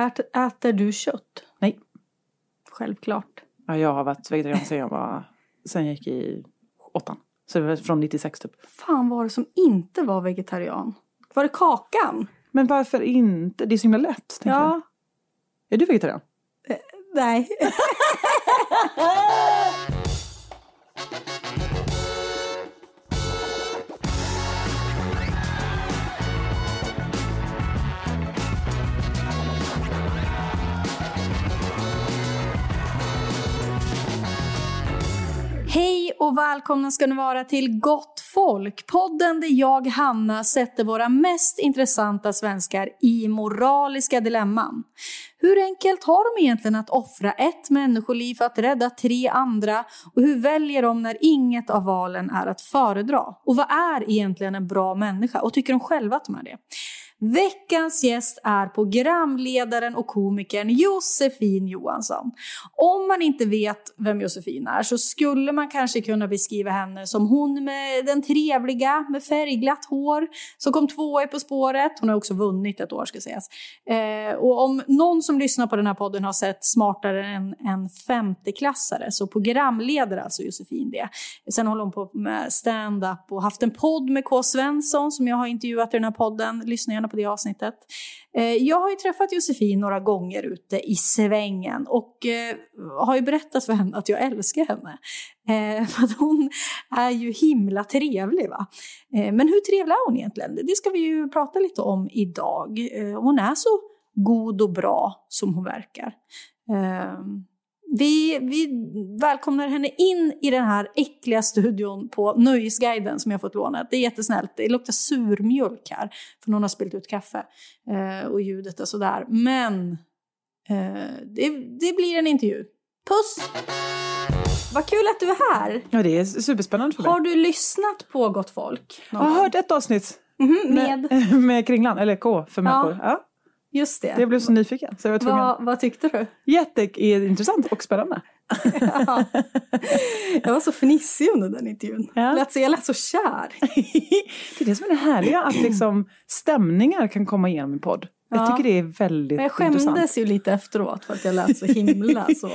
Äter, äter du kött? Nej. Självklart. Ja, jag har varit vegetarian sen jag var, sen jag gick i åttan. Så det var från 96 typ. Fan var det som inte var vegetarian? Var det kakan? Men varför inte? Det är så himla lätt. Ja. jag. Är du vegetarian? Nej. och välkomna ska ni vara till Gott Folk, podden där jag, Hanna, sätter våra mest intressanta svenskar i moraliska dilemman. Hur enkelt har de egentligen att offra ett människoliv för att rädda tre andra? Och hur väljer de när inget av valen är att föredra? Och vad är egentligen en bra människa? Och tycker de själva att de är det? Veckans gäst är programledaren och komikern Josefin Johansson. Om man inte vet vem Josefin är så skulle man kanske kunna beskriva henne som hon med den trevliga med färgglatt hår som kom tvåa i På spåret. Hon har också vunnit ett år ska sägas. Eh, och om någon som lyssnar på den här podden har sett Smartare än en femteklassare så programleder alltså Josefin det. Sen håller hon på med stand-up och haft en podd med K. Svensson som jag har intervjuat i den här podden. Lyssna gärna på det avsnittet. Eh, jag har ju träffat Josefin några gånger ute i svängen och eh, har ju berättat för henne att jag älskar henne. Eh, för att hon är ju himla trevlig va. Men hur trevlig är hon egentligen? Det ska vi ju prata lite om idag. Hon är så god och bra som hon verkar. Vi, vi välkomnar henne in i den här äckliga studion på Nöjesguiden som jag fått lånat. Det är jättesnällt. Det luktar surmjölk här för någon har spillt ut kaffe eh, och ljudet är sådär. Men eh, det, det blir en intervju. Puss! Vad kul att du är här. Ja, det är superspännande för mig. Har du lyssnat på Gott Folk? Jag har hört ett avsnitt Mhm, med? med, med Kringlan, eller K för människor. Ja. Just det. Jag blev så nyfiken så jag var tvungen. vad, vad tyckte du? Jätteintressant och spännande. Ja. Jag var så fnissig under den intervjun. Ja. Lät så, jag lät så kär. det är det som är det härliga, att liksom stämningar kan komma igenom en podd. Ja. Jag tycker det är väldigt Men jag intressant. skämdes ju lite efteråt för att jag lät så himla så.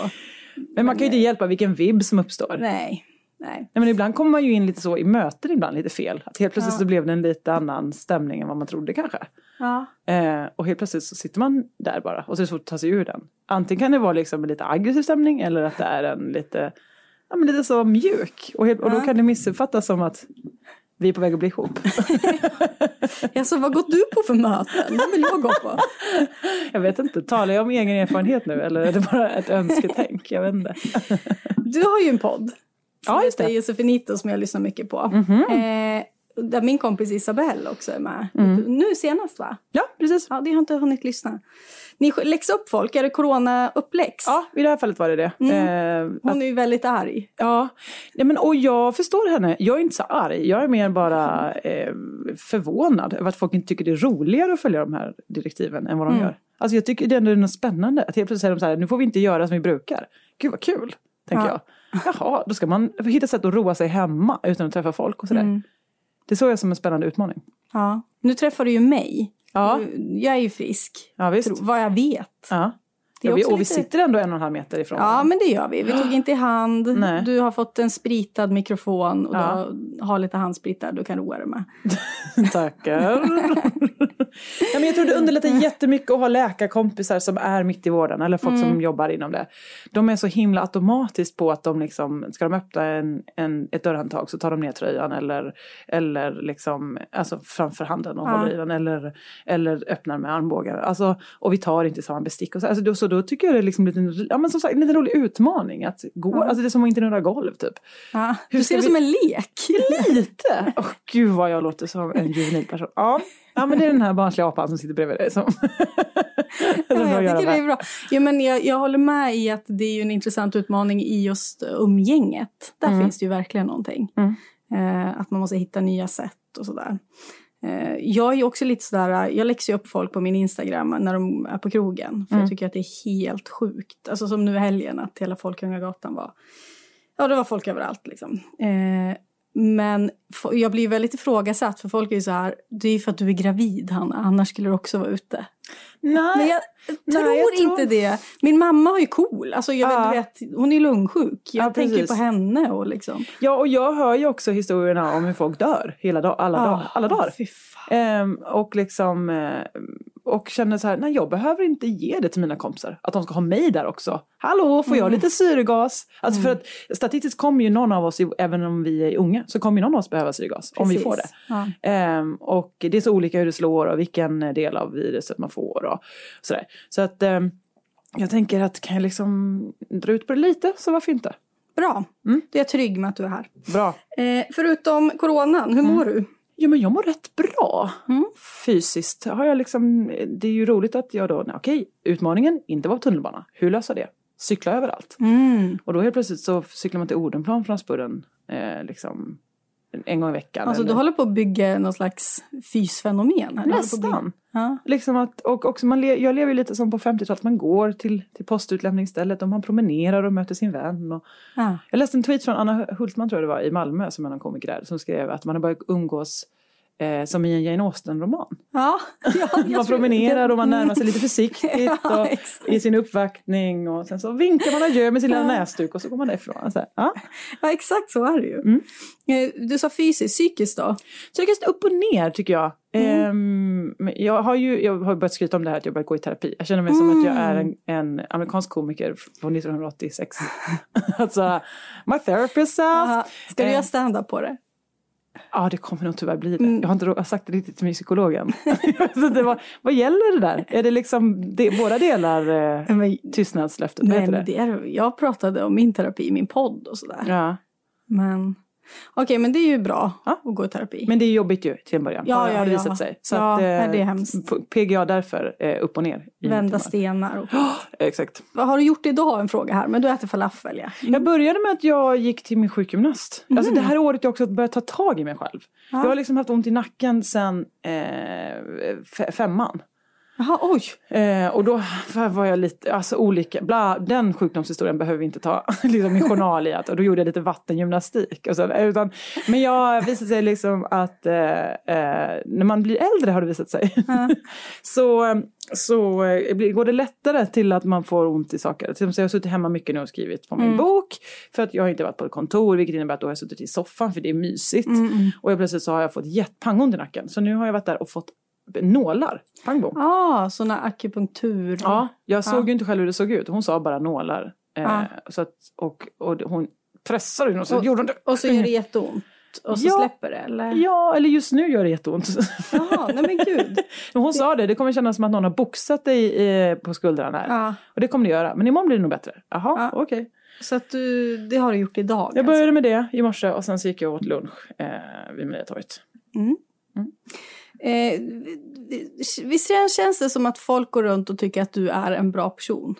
Men man kan ju inte hjälpa vilken vibb som uppstår. Nej, nej. Nej, men ibland kommer man ju in lite så i möten ibland lite fel. Att helt plötsligt Ja. så blev det en lite annan stämning än vad man trodde kanske. Ja. Eh, och helt plötsligt så sitter man där bara och så är det svårt att ta sig ur den. Antingen kan det vara liksom en lite aggressiv stämning eller att det är en lite, ja, men lite så mjuk. Och, helt, och då kan det missuppfattas som att vi är på väg att bli ihop. Alltså, vad går du på för möten? Det vill jag gå på. Jag vet inte, talar jag om egen erfarenhet nu eller är det bara ett önsketänk? Jag vet inte. Du har ju en podd. Som Ja, just heter det. Josefinito som jag lyssnar mycket på. Mhm. Eh, där min kompis Isabelle också är med. Mm. Nu senast va? Ja, precis. Ja, det har inte hunnit lyssna. Ni läxar upp folk, är det corona-uppläx? Ja, i det här fallet var det det. Eh, att, Hon är ju väldigt arg. ja, ja men, och jag förstår henne. Jag är inte så arg. Jag är mer bara eh, förvånad över att folk inte tycker det är roligare att följa de här direktiven än vad de Mm. gör. Alltså jag tycker det är något spännande. Att helt plötsligt säger de så här, nu får vi inte göra som vi brukar. Gud vad kul, tänker Ja. jag. Jaha, då ska man hitta sätt att roa sig hemma utan att träffa folk och sådär. Det såg jag som en spännande utmaning. Ja. Nu träffar du ju mig. Ja, Jag är ju frisk, ja visst. tro, vad jag vet. Ja. Ja, vi, och vi lite- sitter ändå en och en halv meter ifrån Ja, men det gör vi. Vi tog inte i hand. Nej. Du har fått en spritad mikrofon och Ja. du har lite handsprit där du kan roa dig med. Tackar. ja, men jag tror det underlättar jättemycket att ha läkarkompisar som är mitt i vården eller folk som jobbar inom det. De är så himla automatiskt på att de liksom, ska de öppna en, en, ett dörrhandtag så tar de ner tröjan eller, eller liksom, alltså framför handen och Ja. håller i den eller, eller öppnar med armbågar. Alltså, och vi tar inte samma bestick och så. Alltså, då, så då tycker jag det är liksom lite, ja, men som sagt, en liten rolig utmaning att gå, Ja. alltså det är som att inte röra golv typ. Ja. Du ser det vi- som en lek. Lite! Åh gud vad jag låter som en juvenil person. Ja. Ja, men det är den här barnsliga apan som sitter bredvid dig som... Ja, jag tycker det är bra. Ja, men jag, jag håller med i att det är ju en intressant utmaning i just umgänget. Där Mm. finns det ju verkligen någonting. Mm. Eh, att man måste hitta nya sätt och sådär. Eh, jag är ju också lite sådär, jag läxar ju upp folk på min Instagram när de är på krogen. För Mm. jag tycker att det är helt sjukt. Alltså som nu i helgen att hela Folkungagatan var, ja det var folk överallt liksom. Eh, men jag blir väldigt ifrågasatt för folk är ju så här, det är ju för att du är gravid Hanna, annars skulle du också vara ute. Nej, Men jag Nej, tror jag tror- inte det. Min mamma har ju KOL. Alltså jag Ja. vet, du vet, hon är lungsjuk. Jag Ja, tänker precis. på henne och liksom. Ja, och jag hör ju också historierna om hur folk dör hela dag, alla, Ah, dagar, alla dagar. Ehm, och liksom eh, och känner så här, nej jag behöver inte ge det till mina kompisar. Att de ska ha mig där också. Hallå, får Mm. jag lite syrgas? Alltså för att statistiskt kommer ju någon av oss, även om vi är unga, så kommer ju någon av oss behöva syrgas. Om vi Precis. får det. Ja. Ehm, och det är så olika hur det slår och vilken del av viruset man får och sådär. Så att ehm, jag tänker att kan jag liksom dra ut på det lite så varför inte? Bra. Mm. Då är jag trygg med att du är här. Bra. Eh, förutom coronan, hur mår du? Ja men jag mår rätt bra. Mm. Fysiskt har jag liksom, det är ju roligt att jag då, nej, okej, utmaningen, inte vara på tunnelbana. Hur löser jag det? Cykla överallt. Mm. Och då helt plötsligt så cyklar man till Odenplan från Spurren eh, liksom en gång i veckan. Alltså eller- du håller på att bygga någon slags fysfenomen? Här. Nästan. Ja. Liksom att, och också man le, jag lever lite som på 50-talet, man går till, till postutlämningsstället och man promenerar och möter sin vän. Och, Ja. jag läste en tweet från Anna Hultman tror jag det var i Malmö som är någon komiker där som skrev att man har börjat umgås eh, som i en Jane Austen-roman. Ja. ja Man promenerar och man närmar sig lite försiktigt Ja, i sin uppvaktning och sen så vinkar man adjö med sin lilla näsduk och så går man därifrån. Här, ja. ja, exakt så är det ju. Mm. Eh, Du sa fysiskt, psykiskt då? Psykiskt upp och ner tycker jag. Mm. Men jag har ju jag har börjat skryta om det här att jag börjat gå i terapi. Jag känner mig som att jag är en, en amerikansk komiker från 1986. alltså, my therapist says. Ska du Eh. göra stand-up på det? Ja, det kommer nog tyvärr bli det. Mm. Jag har inte sagt det riktigt till min psykolog än. så det var, vad gäller det där? Är det liksom det, båda delar eh, Men, tystnadslöftet? Nej, det? det är, jag pratade om min terapi i min podd och sådär. Ja. Men okej, men det är ju bra Ja. att gå i terapi. Men det är jobbigt ju till en början. Ja, har, ja, har det ja. visat sig. Så Ja, att, nej, det är hemskt. PGA därför eh, upp och ner. Vända stenar. Och... Exakt. Vad har du gjort idag? En fråga här. Men du äter falafel, ja. Jag började med att jag gick till min sjukgymnast. Alltså det här året jag också börjat ta tag i mig själv. Ja. Jag har liksom haft ont i nacken sen eh, fe- femman. Jaha, oj. Eh, och då var jag lite, alltså olika, bla, den sjukdomshistorien behöver vi inte ta liksom min journal i. Att, och då gjorde jag lite vattengymnastik. Och så, utan, men jag visade sig liksom att eh, eh, när man blir äldre har det visat sig. Ja. så så eh, går det lättare till att man får ont i saker. Till exempel så jag har suttit hemma mycket nu och skrivit på min Mm. bok. För att jag har inte varit på ett kontor vilket innebär att då har jag suttit i soffan för det är mysigt. Mm, mm. Och jag plötsligt så har jag fått jättepangont i nacken. Så nu har jag varit där och fått nålar. Pang bom. Ah, såna akupunktur. Ja, jag såg Ja. ju inte själv hur det såg ut. Hon sa bara nålar. Eh, Ja. så att, och, och hon pressade in och så Och- gjorde hon det. Och så gör det jätteont. Och så Ja. släpper det, eller? Ja, eller just nu gör det jätteont. Jaha, nej men gud. Hon sa det, det kommer kännas som att någon har boxat dig eh, på skuldran här. Ja, Och det kommer det göra. Men imorgon blir det nog bättre. Jaha, Ja. okej. så att du, det har du gjort idag? alltså. Jag började med det i morse och sen så gick jag åt lunch eh, vid Mariatorget. Eh, visst känns det som att folk går runt och tycker att du är en bra person?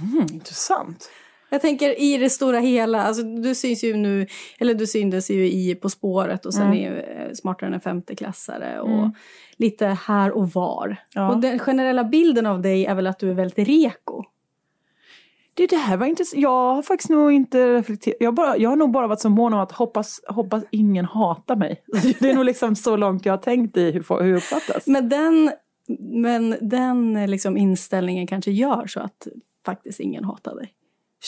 Mm, intressant. Jag tänker i det stora hela, alltså du syns ju nu, eller du syntes ju i På spåret och sen Mm. är eh, Smartare än en femteklassare och Mm. lite här och var. Ja. Och den generella bilden av dig är väl att du är väldigt reko? Det, det här var intressant. Jag har faktiskt nog inte reflekterat. Jag, bara, jag har nog bara varit så mån om att hoppas, hoppas ingen hatar mig. Det är nog liksom så långt jag har tänkt i hur, hur uppfattas. Men den, men den eh, liksom inställningen kanske gör så att faktiskt ingen hatar dig.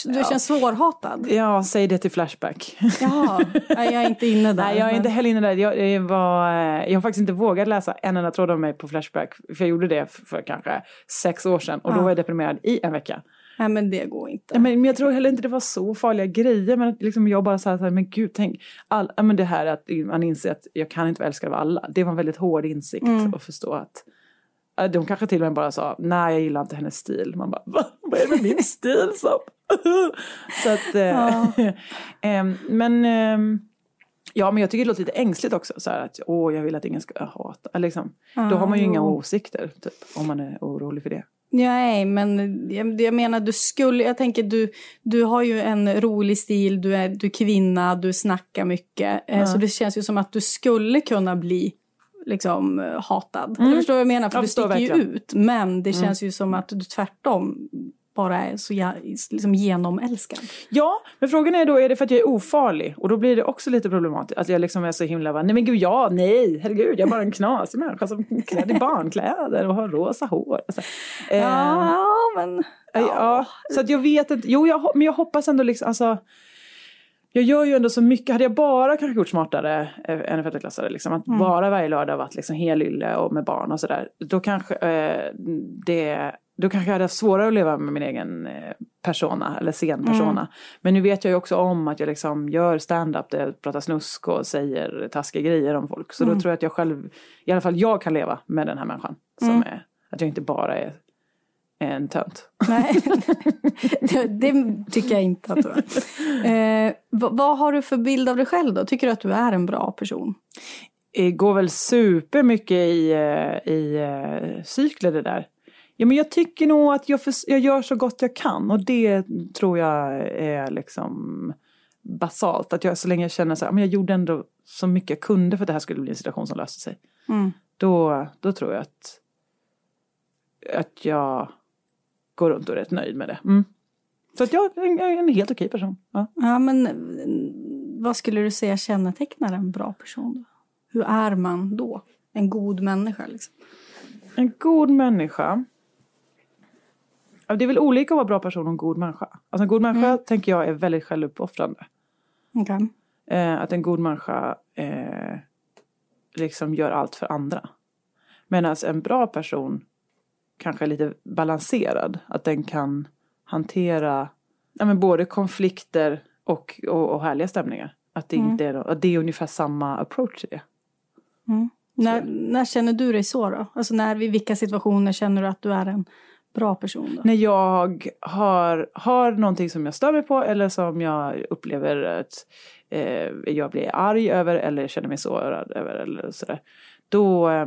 Du Ja. känns svårhatad. Ja, säg det till Flashback. Jaha, nej, jag är inte inne där. Nej, jag är men- inte heller inne där. Jag, jag, var, eh, jag har faktiskt inte vågat läsa en enda tråd om mig på Flashback. För jag gjorde det för, kanske sex år sedan. Och då Ja. var jag deprimerad i en vecka. Nej, men det går inte. Ja, Men, jag tror heller inte det var så farliga grejer. Men att liksom jag bara sa så här, men gud, tänk. All, ja, men det här att man inser att jag kan inte vara älskad av alla. Det var en väldigt hård insikt Mm. att förstå att ja, de kanske till och med bara sa, nej jag gillar inte hennes stil. Man bara, Va? vad är det med min stil som? så att, eh, Ja. ehm, men ehm, Ja men jag tycker det låter lite ängsligt också. Så här att åh jag vill att ingen ska hata. Liksom. Då har man ju inga jo. åsikter typ, om man är orolig för det. Nej, men jag, jag menar du skulle, jag tänker du, du har ju en rolig stil, du är, du är kvinna, du snackar mycket. Ja. Så det känns ju som att du skulle kunna bli liksom hatad. Mm. Du förstår vad jag menar? För Jag du sticker ju ut. Men det Mm. känns ju som att du tvärtom bara är så liksom genomälskad. Ja, men frågan är då, är det för att jag är ofarlig? Och då blir det också lite problematiskt. Att jag liksom är så himla, bara, nej men gud, ja, nej, herregud, jag är bara en knasig människa som klär i barnkläder och har rosa hår. Alltså, eh, ja, men... Ja. ja. så att jag vet inte, jo, jag, men jag hoppas ändå liksom, alltså jag gör ju ändå så mycket. Hade jag bara kanske gjort smartare än en sjätteklassare, liksom, att mm. bara varje lördag varit liksom helylle och med barn och sådär, då kanske eh, det då kanske jag hade haft svårare att leva med min egen eh, persona eller scenpersona. Mm. Men nu vet jag ju också om att jag liksom gör stand-up där jag pratar snusk och säger taskiga grejer om folk. Så mm. då tror jag att jag själv, i alla fall jag kan leva med den här människan. Som mm. är, att jag inte bara är en tönt. Nej, det, det, tycker jag inte att du är. Eh, vad, vad, har du för bild av dig själv då? Tycker du att du är en bra person? Det går väl supermycket i, eh, i cykler det där. Ja, men jag tycker nog att jag, för, jag gör så gott jag kan och det tror jag är liksom basalt. Att jag så länge jag känner så här, men jag gjorde ändå så mycket jag kunde för att det här skulle bli en situation som löste sig. Mm. Då, då tror jag att, att jag går runt och är rätt nöjd med det. Mm. Så att jag är en helt okej person. Ja. ja, men vad skulle du säga kännetecknar en bra person? Då? Hur är man då? En god människa liksom? En god människa? Det är väl olika att vara bra person och en god människa. Alltså en god människa mm. tänker jag är väldigt självuppoffrande. Okay. Eh, att en god människa eh, liksom gör allt för andra. Medan en bra person kanske är lite balanserad. Att den kan hantera ja, men både konflikter och, och, och härliga stämningar. Att det, mm. inte är, att det är ungefär samma approach till det. Mm. När, när känner du dig så då? Alltså när, i vilka situationer känner du att du är en bra person? Då? När jag har, har någonting som jag stör mig på eller som jag upplever att eh, jag blir arg över eller känner mig sårad över eller sådär. Då, eh,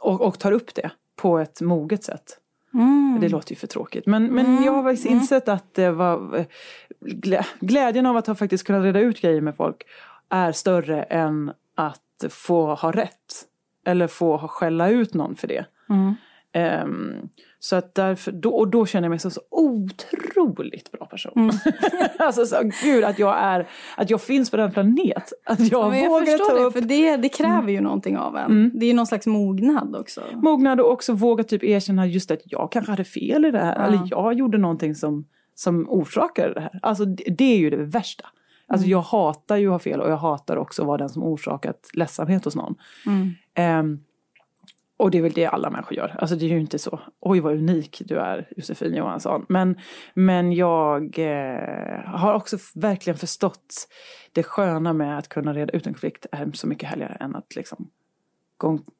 och, och tar upp det på ett moget sätt. Mm. Det låter ju för tråkigt. Men, men mm. jag har faktiskt mm. insett att det var glädjen av att ha faktiskt kunnat reda ut grejer med folk är större än att få ha rätt. Eller få skälla ut någon för det. Mm. Um, så att därför, då, och då känner jag mig som så otroligt bra person. Mm. alltså så, gud att jag är, att jag finns på den planet. Att jag ja, vågar jag ta det, upp. för det, det kräver ju mm. någonting av en. Mm. Det är ju någon slags mognad också. Mognad och också våga typ erkänna just att jag kanske hade fel i det här. Ja. Eller jag gjorde någonting som, som orsakade det här. Alltså det, det är ju det värsta. Alltså mm. jag hatar ju att ha fel och jag hatar också att vara den som orsakat ledsamhet hos någon. Um, och det är väl det alla människor gör. Alltså det är ju inte så, oj vad unik du är Josefin Johansson. Men, men jag eh, har också verkligen förstått det sköna med att kunna reda ut en konflikt är så mycket härligare än att liksom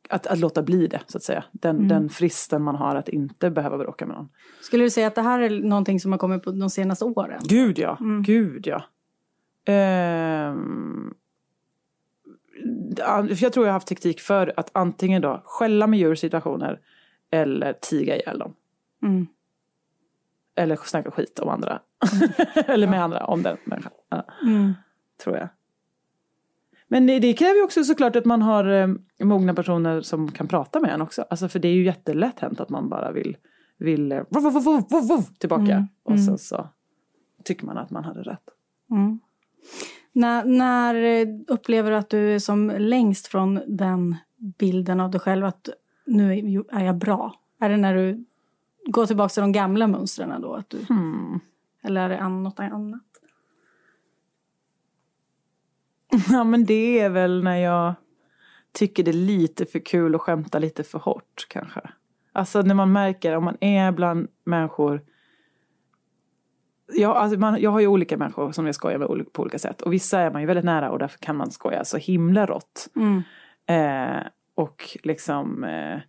att, att låta bli det så att säga. Den, mm. den fristen man har att inte behöva bråka med någon. Skulle du säga att det här är någonting som har kommit på de senaste åren? Gud ja, mm. gud ja. För jag tror jag har haft taktik för att antingen då skälla med djur i situationer eller tiga ihjäl dem. Mm. Eller snacka skit om andra. Mm. eller med ja. andra, om den människan. Ja. Mm. Tror jag. Men det, det kräver ju också såklart att man har eh, mogna personer som kan prata med en också. Alltså för det är ju jättelätt hänt att man bara vill, vill eh, vov, vov, vov, tillbaka. Mm. Och sen mm. så tycker man att man hade rätt. När, när upplever du att du är som längst från den bilden av dig själv att nu är jag bra? Är det när du går tillbaka till de gamla mönstren då? Att du, hmm. Eller är det något annat? Ja men det är väl när jag tycker det är lite för kul att skämta lite för hårt kanske. Alltså när man märker om man är bland människor Ja, alltså man, jag har ju olika människor som jag skojar med på olika sätt. Och vissa är man ju väldigt nära och därför kan man skoja så himla rått. Mm. Eh, och liksom, eh,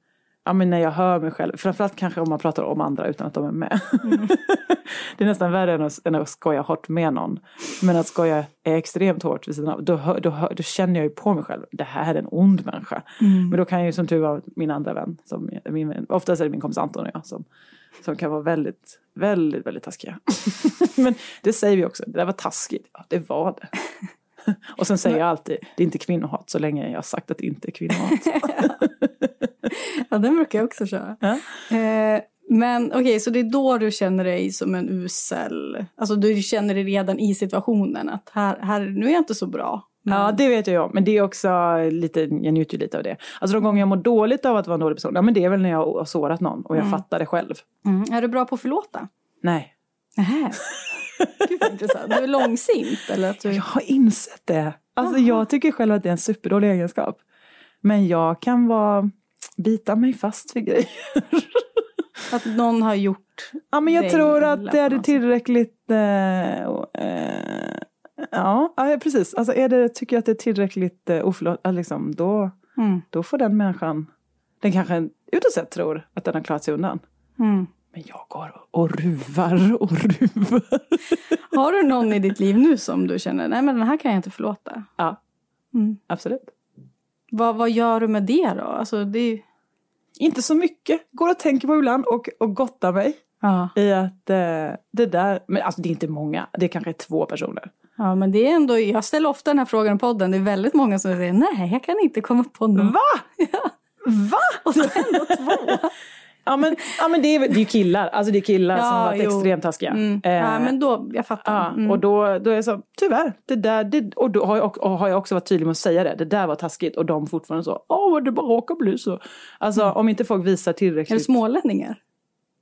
ja men när jag hör mig själv, framförallt kanske om man pratar om andra utan att de är med. Mm. det är nästan värre än att, än att skoja hårt med någon. Men att skoja är extremt hårt vid sidan av, då, då, då, då känner jag ju på mig själv, det här är en ond människa. Mm. Men då kan jag ju som tur var min andra vän, som, min, oftast är det min kompis Anton och jag som som kan vara väldigt, väldigt, väldigt taskiga. Men det säger vi också, det där var taskigt. Ja, det var det. Och sen säger jag alltid, det är inte kvinnohat så länge jag har sagt att det inte är kvinnohat. ja, den brukar jag också köra. Ja. Eh, Men okej, okay, så det är då du känner dig som en usel... Alltså du känner dig redan i situationen att här, här, nu är jag inte så bra. Ja, det vet jag Men det är också lite, jag njuter lite av det. Alltså de gånger jag mår dåligt av att vara en dålig person, ja men det är väl när jag har sårat någon och jag mm. fattar det själv. Mm. Är du bra på att förlåta? Nej. Nähä. Gud vad intressant. Du är långsint eller? Att du... Jag har insett det. Alltså Aha. jag tycker själv att det är en superdålig egenskap. Men jag kan vara, bita mig fast vid grejer. Att någon har gjort Ja men jag tror att det är tillräckligt eh, eh, Ja, precis. Alltså är det, tycker jag att det är tillräckligt eh, oförlåt, liksom, då, mm. då får den människan, den kanske utåt sett tror att den har klarat sig undan. Mm. Men jag går och ruvar och ruvar. Har du någon i ditt liv nu som du känner, nej men den här kan jag inte förlåta? Ja, mm. absolut. Vad, vad gör du med det då? Alltså, det Inte så mycket. Går och tänker på ibland och, och gottar mig. Ja. I att eh, det där, men alltså det är inte många, det är kanske två personer. Ja men det är ändå, jag ställer ofta den här frågan i podden, det är väldigt många som säger nej jag kan inte komma på någon. Va? Ja. Va? Och det är ändå två. Ja men, ja, men det, är, ju killar, alltså det är killar ja, som har varit jo. extremt taskiga. Mm. Eh, ja men då, jag fattar. Ja, mm. Och då, då är jag så, tyvärr, det där, det, och då har jag, och har jag också varit tydlig med att säga det, det där var taskigt och de fortfarande så, åh det bara råkar bli så. Alltså mm. om inte folk visar tillräckligt. Är det smålänningar?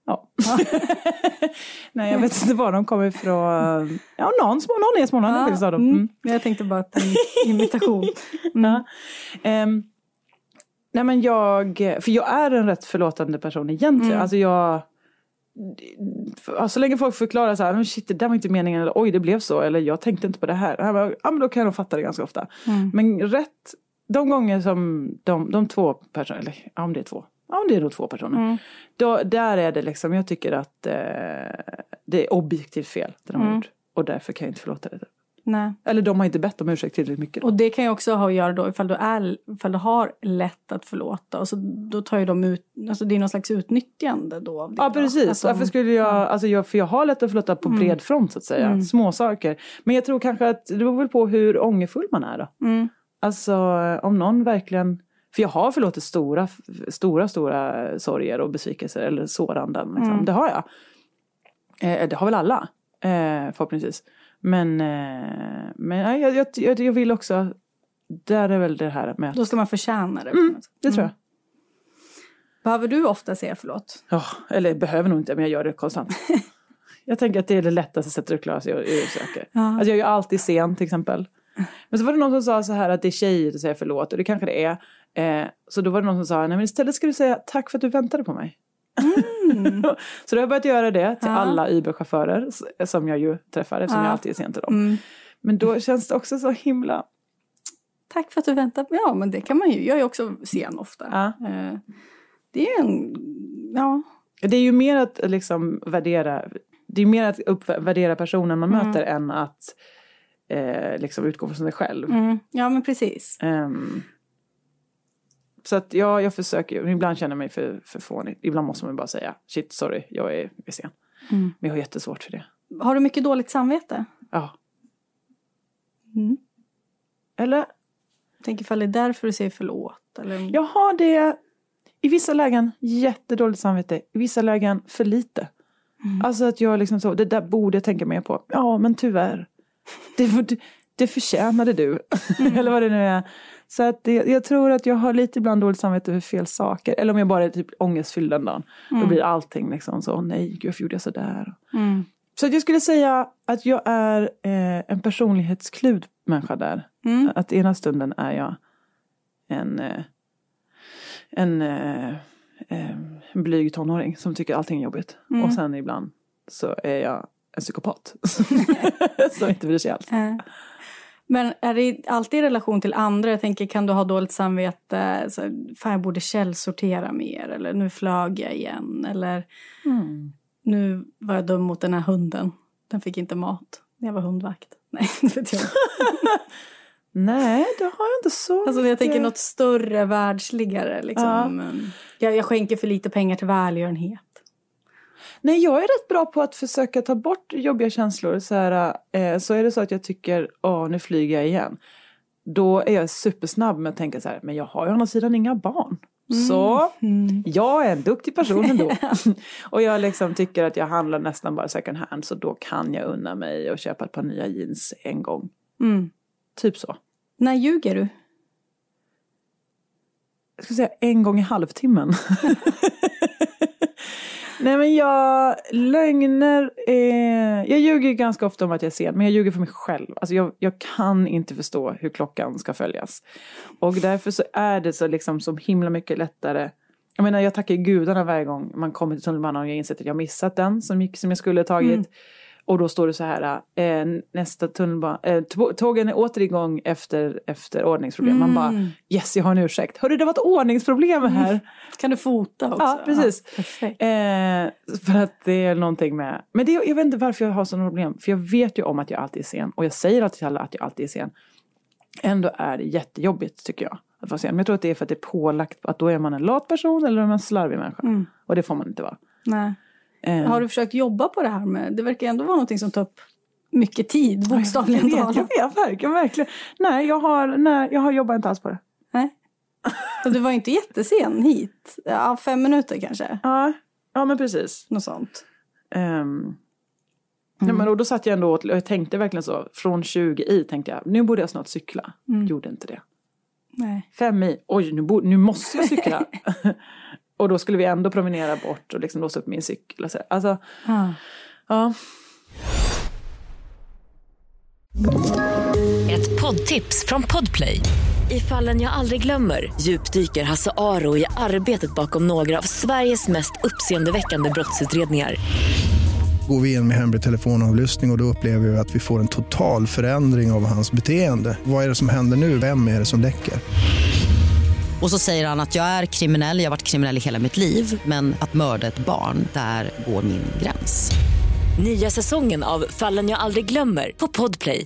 Ja. Nej, jag vet inte var de kommer ifrån. Ja, någon, små, någon är smålänning ja, faktiskt av dem. Mm. Mm. Jag tänkte bara att en imitation. Mm. Um, nej men jag, för jag är en rätt förlåtande person egentligen. Mm. Alltså jag, så länge folk förklarar så här, shit det där var inte meningen, eller oj det blev så, eller jag tänkte inte på det här. Ja men då kan nog fatta det ganska ofta. Mm. Men rätt, de gånger som de, de två personerna, eller ja om det är två, ja det är nog två personer. Mm. Då, där är det liksom, jag tycker att eh, det är objektivt fel det de har mm. gjort. Och därför kan jag inte förlåta det. Nej. Eller de har inte bett om ursäkt tillräckligt mycket. Och det kan ju också ha att göra då ifall du, är, ifall du har lätt att förlåta. Och så, då tar ju de ut, alltså det är någon slags utnyttjande då. Av det ja precis, alltså, varför skulle jag, alltså jag, för jag har lätt att förlåta på mm. bred front så att säga. Mm. Små saker. Men jag tror kanske att det beror väl på hur ångerfull man är då. Mm. Alltså om någon verkligen för jag har förlåtit stora, stora, stora sorger och besvikelser eller såranden. Liksom. Mm. Det har jag. Eh, det har väl alla, eh, förhoppningsvis. Men, eh, men jag, jag, jag, jag, vill också, där är väl det här med att... Då ska man förtjäna det. Mm, det tror jag. Mm. Behöver du ofta säga förlåt? Ja, eller behöver nog inte, men jag gör det konstant. jag tänker att det är det lättaste sättet att klara sig ur saker. Ja. Alltså jag är ju alltid sen till exempel. Men så var det någon som sa så här att det är tjejer att säga förlåt och det kanske det är. Eh, så då var det någon som sa, nej men istället ska du säga tack för att du väntade på mig. Mm. så då har jag börjat göra det till ja. alla Uber-chaufförer som jag ju träffar eftersom ja. jag alltid är sen till dem. Mm. Men då känns det också så himla... Tack för att du väntade. Ja men det kan man ju. Jag är också sen ofta. Ja. Eh, det är en... Ja. Det är ju mer att liksom värdera, det är mer att uppvärdera personen man mm. möter än att eh, liksom utgå från sig själv. Mm. Ja men precis. Um, så att ja, jag försöker, ibland känner jag mig för, för fånig. Ibland måste man bara säga shit sorry, jag är, är sen. Mm. Men jag har jättesvårt för det. Har du mycket dåligt samvete? Ja. Mm. Eller? Tänk ifall det är därför du säger förlåt? Eller? Jag har det i vissa lägen jättedåligt samvete, i vissa lägen för lite. Mm. Alltså att jag liksom så, det där borde jag tänka mer på. Ja men tyvärr. Det, det förtjänade du. Mm. Eller vad det nu är. Så att det, jag tror att jag har lite ibland dåligt samvete för fel saker. Eller om jag bara är typ ångestfylld den dagen. Mm. Då blir allting liksom så, nej gud varför gjorde jag sådär? Mm. Så jag skulle säga att jag är eh, en personlighetsklud människa där. Mm. Att ena stunden är jag en, eh, en, eh, eh en blyg tonåring som tycker allting är jobbigt. Mm. Och sen ibland så är jag en psykopat. som inte bryr sig alls. Men är det alltid i relation till andra? Jag tänker, kan du ha dåligt samvete? Så, fan, jag borde källsortera mer. Eller nu flög jag igen. Eller mm. nu var jag dum mot den här hunden. Den fick inte mat när jag var hundvakt. Nej, det vet jag Nej, det har jag inte så Alltså jag tänker något större, världsligare. Liksom. Ja. Jag, jag skänker för lite pengar till välgörenhet. Nej, jag är rätt bra på att försöka ta bort jobbiga känslor. Så, här, eh, så är det så att jag tycker, åh nu flyger jag igen. Då är jag supersnabb med att tänka så här, men jag har ju å andra sidan inga barn. Så jag är en duktig person ändå. och jag liksom tycker att jag handlar nästan bara second hand så då kan jag unna mig och köpa ett par nya jeans en gång. Mm. Typ så. När ljuger du? Jag ska säga en gång i halvtimmen. Nej men jag, lögner eh, jag ljuger ganska ofta om att jag är sen, men jag ljuger för mig själv. Alltså jag, jag kan inte förstå hur klockan ska följas. Och därför så är det så liksom så himla mycket lättare. Jag menar jag tackar gudarna varje gång man kommer till tunnelbanan och jag inser att jag missat den som, gick, som jag skulle ha tagit. Mm. Och då står det så här, eh, nästa tunnelbana, eh, tå- tågen är åter igång efter, efter ordningsproblem. Man bara, Mm. yes jag har en ursäkt. Hörru det var ett ordningsproblem här. Kan du fota också? Ja, precis. perfekt. Eh, för att det är någonting med... Men det, jag vet inte varför jag har sådana problem. För jag vet ju om att jag alltid är sen. Och jag säger alltid till alla att jag alltid är sen. Ändå är det jättejobbigt tycker jag. Att vara sen. Men jag tror att det är för att det är pålagt att då är man en lat person eller är man en slarvig människa. Mm. Och det får man inte vara. Nej. Eh, Har du försökt jobba på det här med, det verkar ändå vara någonting som tar upp mycket tid, jag bokstavligen vet, jag vet verkligen, verkligen. Nej, jag har, nej, jag har jobbat inte alls på det. Nej. Så du var inte jättesen hit? Ja, fem minuter kanske? Ja, ja men precis. Något sånt. Um, nej, men, då satt jag ändå och jag tänkte verkligen så. Från 20 i tänkte jag, nu borde jag snart cykla. Gjorde inte det. Nej. Fem i, oj nu, bo, nu måste jag cykla. och då skulle vi ändå promenera bort och liksom låsa upp min cykel. Och så. Alltså, Ah. ja. Ett poddtips från Podplay. I fallen jag aldrig glömmer djupdyker Hasse Aro i arbetet bakom några av Sveriges mest uppseendeväckande brottsutredningar. Går vi in med hemlig telefonavlyssning och, och då upplever vi att vi får en total förändring av hans beteende. Vad är det som händer nu? Vem är det som läcker? Och så säger han att jag är kriminell, jag har varit kriminell i hela mitt liv men att mörda ett barn, där går min gräns. Nya säsongen av Fallen jag aldrig glömmer på Podplay.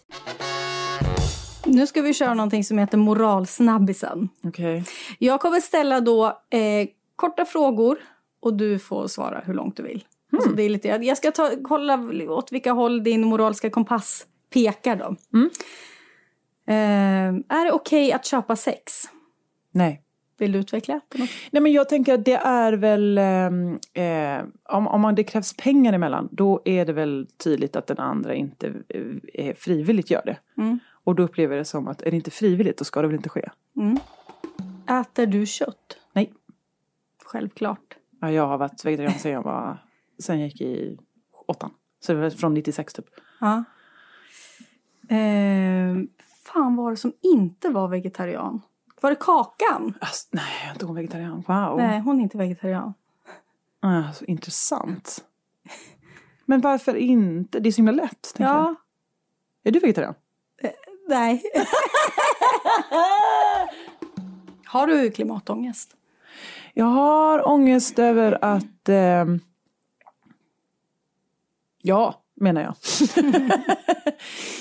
Nu ska vi köra någonting som heter moralsnabbisen. Okej. Jag kommer ställa då eh, korta frågor och du får svara hur långt du vill. Alltså det är lite, jag ska ta, kolla åt vilka håll din moraliska kompass pekar då. Eh, är det okej att köpa sex? Nej. Vill du utveckla? Nej men jag tänker att det är väl, ehm, eh, om, om man, det krävs pengar emellan, då är det väl tydligt att den andra inte eh, frivilligt gör det. Mm. Och då upplever jag det som att är det inte frivilligt, då ska det väl inte ske. Äter du kött? Nej. Självklart. Ja, jag har varit vegetarian sedan jag var, sen jag gick i åttan. Så det var från 96 typ. Ja. Eh, fan var det som inte var vegetarian? Var det Kakan? Alltså, nej, jag är inte hon vegetarian. Wow. Nej, hon är inte vegetarian. Ah, så intressant. Men varför inte? Det är så himla lätt. tänker Ja, jag. Är du vegetarian? nej. Har du klimatångest? Jag har ångest över att... ehm, ja, menar jag.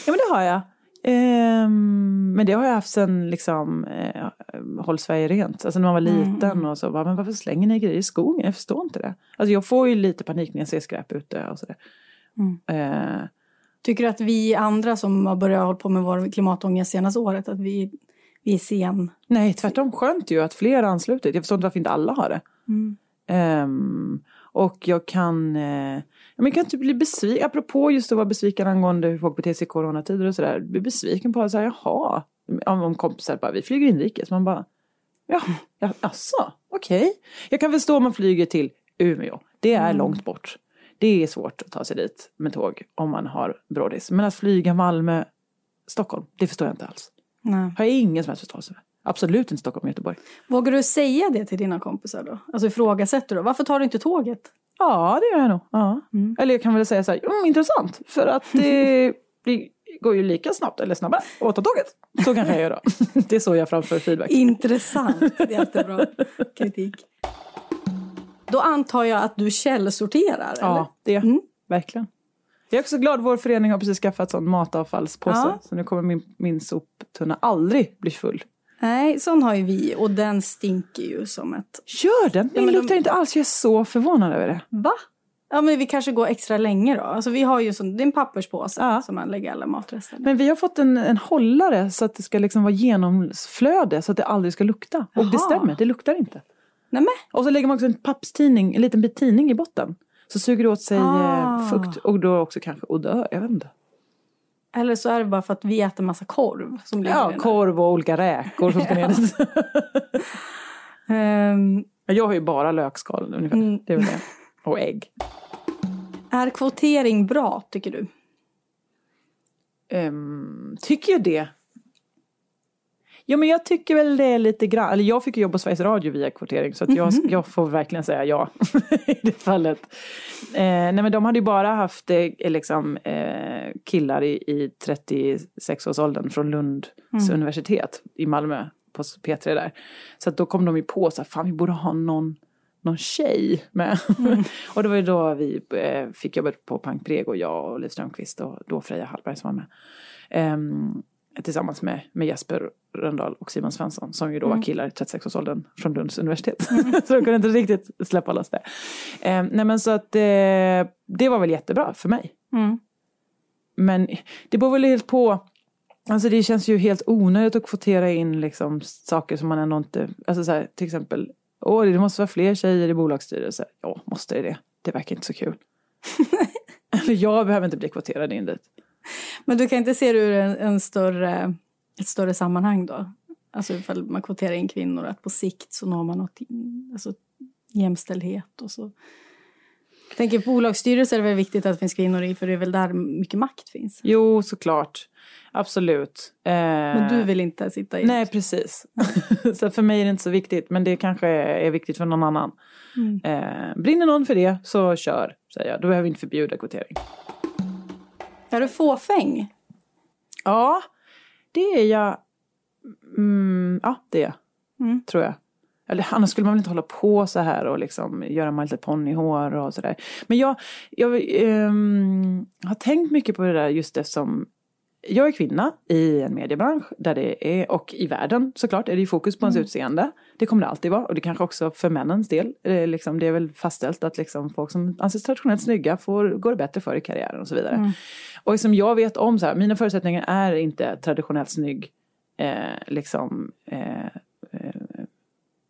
ja, men det har jag. Ehm, men det har jag haft sen liksom, eh, Håll Sverige rent. Alltså när man var liten och så bara, men varför slänger ni grejer i skogen? Jag förstår inte det. Alltså jag får ju lite panik när jag ser skräp ute och sådär. Eh, Tycker du att vi andra som har börjat hålla på med vår klimatångest senaste året, att vi, vi är sen? nej, tvärtom skönt ju att fler har anslutit. Jag förstår inte varför inte alla har det. Ehm, och jag kan, eh, men kan typ bli besviken, apropå just att vara besviken angående hur folk beter sig i coronatider och sådär. Bli besviken på att säga jaha, om, om kompisar bara, vi flyger inrikes. Man bara, ja, ja asså, okej. Jag kan förstå om man flyger till Umeå, det är långt bort. Det är svårt att ta sig dit med tåg om man har brådis. Men att flyga Malmö, Stockholm, det förstår jag inte alls. Nej. Har jag ingen som helst förståelse för. Absolut inte Stockholm och Göteborg. Vågar du säga det till dina kompisar då? Alltså ifrågasätter du? Varför tar du inte tåget? Ja, det gör jag nog. Ja. Eller jag kan väl säga så här, mm, intressant. För att det, det går ju lika snabbt, eller snabbare, att ta tåget. Så kanske jag gör då. Det är så jag framför feedback. Intressant. Jättebra kritik. Då antar jag att du källsorterar, eller? Ja, det. Verkligen. Jag är också glad, vår förening har precis skaffat sån matavfallspåse. Ja. Så nu kommer min, min soptunna aldrig bli full. Nej, sån har ju vi och den stinker ju som ett... Gör den? Den men de- luktar inte alls. Jag är så förvånad över det. Va? Ja, men vi kanske går extra länge då. Alltså vi har ju sån, det är en papperspåse Ja. som man lägger alla matrester i. Men vi har fått en, en hållare så att det ska liksom vara genomflöde så att det aldrig ska lukta. Och det Jaha. stämmer, det luktar inte. Nämen. Och så lägger man också en pappstidning, en liten bit tidning i botten. Så suger det åt sig Ah. eh, fukt och då också kanske odör, jag vet inte. Eller så är det bara för att vi äter massa korv som Ja, korv och olika räkor som ska ner dit. Ehm, Jag har ju bara lökskal ungefär, Mm. det är väl det. Och ägg. är kvotering bra, tycker du? Ehm, tycker jag det? Ja men jag tycker väl det är lite grann, eller jag fick ju jobba på Sveriges Radio via kvotering så jag, jag får verkligen säga ja i det fallet. Eh, nej men de hade ju bara haft eh, liksom, eh, killar i, i 36-årsåldern från Lunds universitet i Malmö på P3 där. Så då kom de ju på så här, fan vi borde ha någon någon tjej med. och det var ju då vi eh, fick jobba på Pank Prego, jag och Liv Strömquist och då Freja Hallberg som var med. Ehm, tillsammans med, med Jesper Röndahl och Simon Svensson som ju då var killar i 36-årsåldern från Lunds universitet. så de kunde inte riktigt släppa loss det. Ehm, nej men så att eh, det var väl jättebra för mig. Mm. Men det beror väl helt på. Alltså det känns ju helt onödigt att kvotera in liksom saker som man ändå inte, alltså så här, till exempel, åh det måste vara fler tjejer i bolagsstyrelser. Ja, måste det det? Det verkar inte så kul. Eller jag behöver inte bli kvoterad in dit. Men du kan inte se det ur en, en större, ett större sammanhang då? Alltså ifall man kvoterar in kvinnor, att på sikt så når man något, alltså jämställdhet och så. Jag tänker på bolagsstyrelser är det väl viktigt att det finns kvinnor i, för det är väl där mycket makt finns. Jo, såklart. Absolut. Eh, Men du vill inte sitta i... Nej, precis. så för mig är det inte så viktigt, men det kanske är viktigt för någon annan. Mm. Eh, brinner någon för det, så kör, säger jag. Då behöver vi inte förbjuda kvotering. Är du fåfäng? Ja, det är jag. Mm, ja, det är jag. Mm. Tror jag. Eller annars skulle man väl inte hålla på så här och liksom göra My Little Pony-hår och sådär. Men jag, jag ehm, har tänkt mycket på det där just eftersom jag är kvinna i en mediebransch där det är, och i världen såklart, är det ju fokus på ens utseende. Det kommer det alltid vara och det kanske också för männens del, eh, liksom, det är väl fastställt att liksom folk som anses traditionellt snygga får, går det bättre för i karriären och så vidare. Och som jag vet om så här, mina förutsättningar är inte traditionellt snygg eh, liksom eh, eh,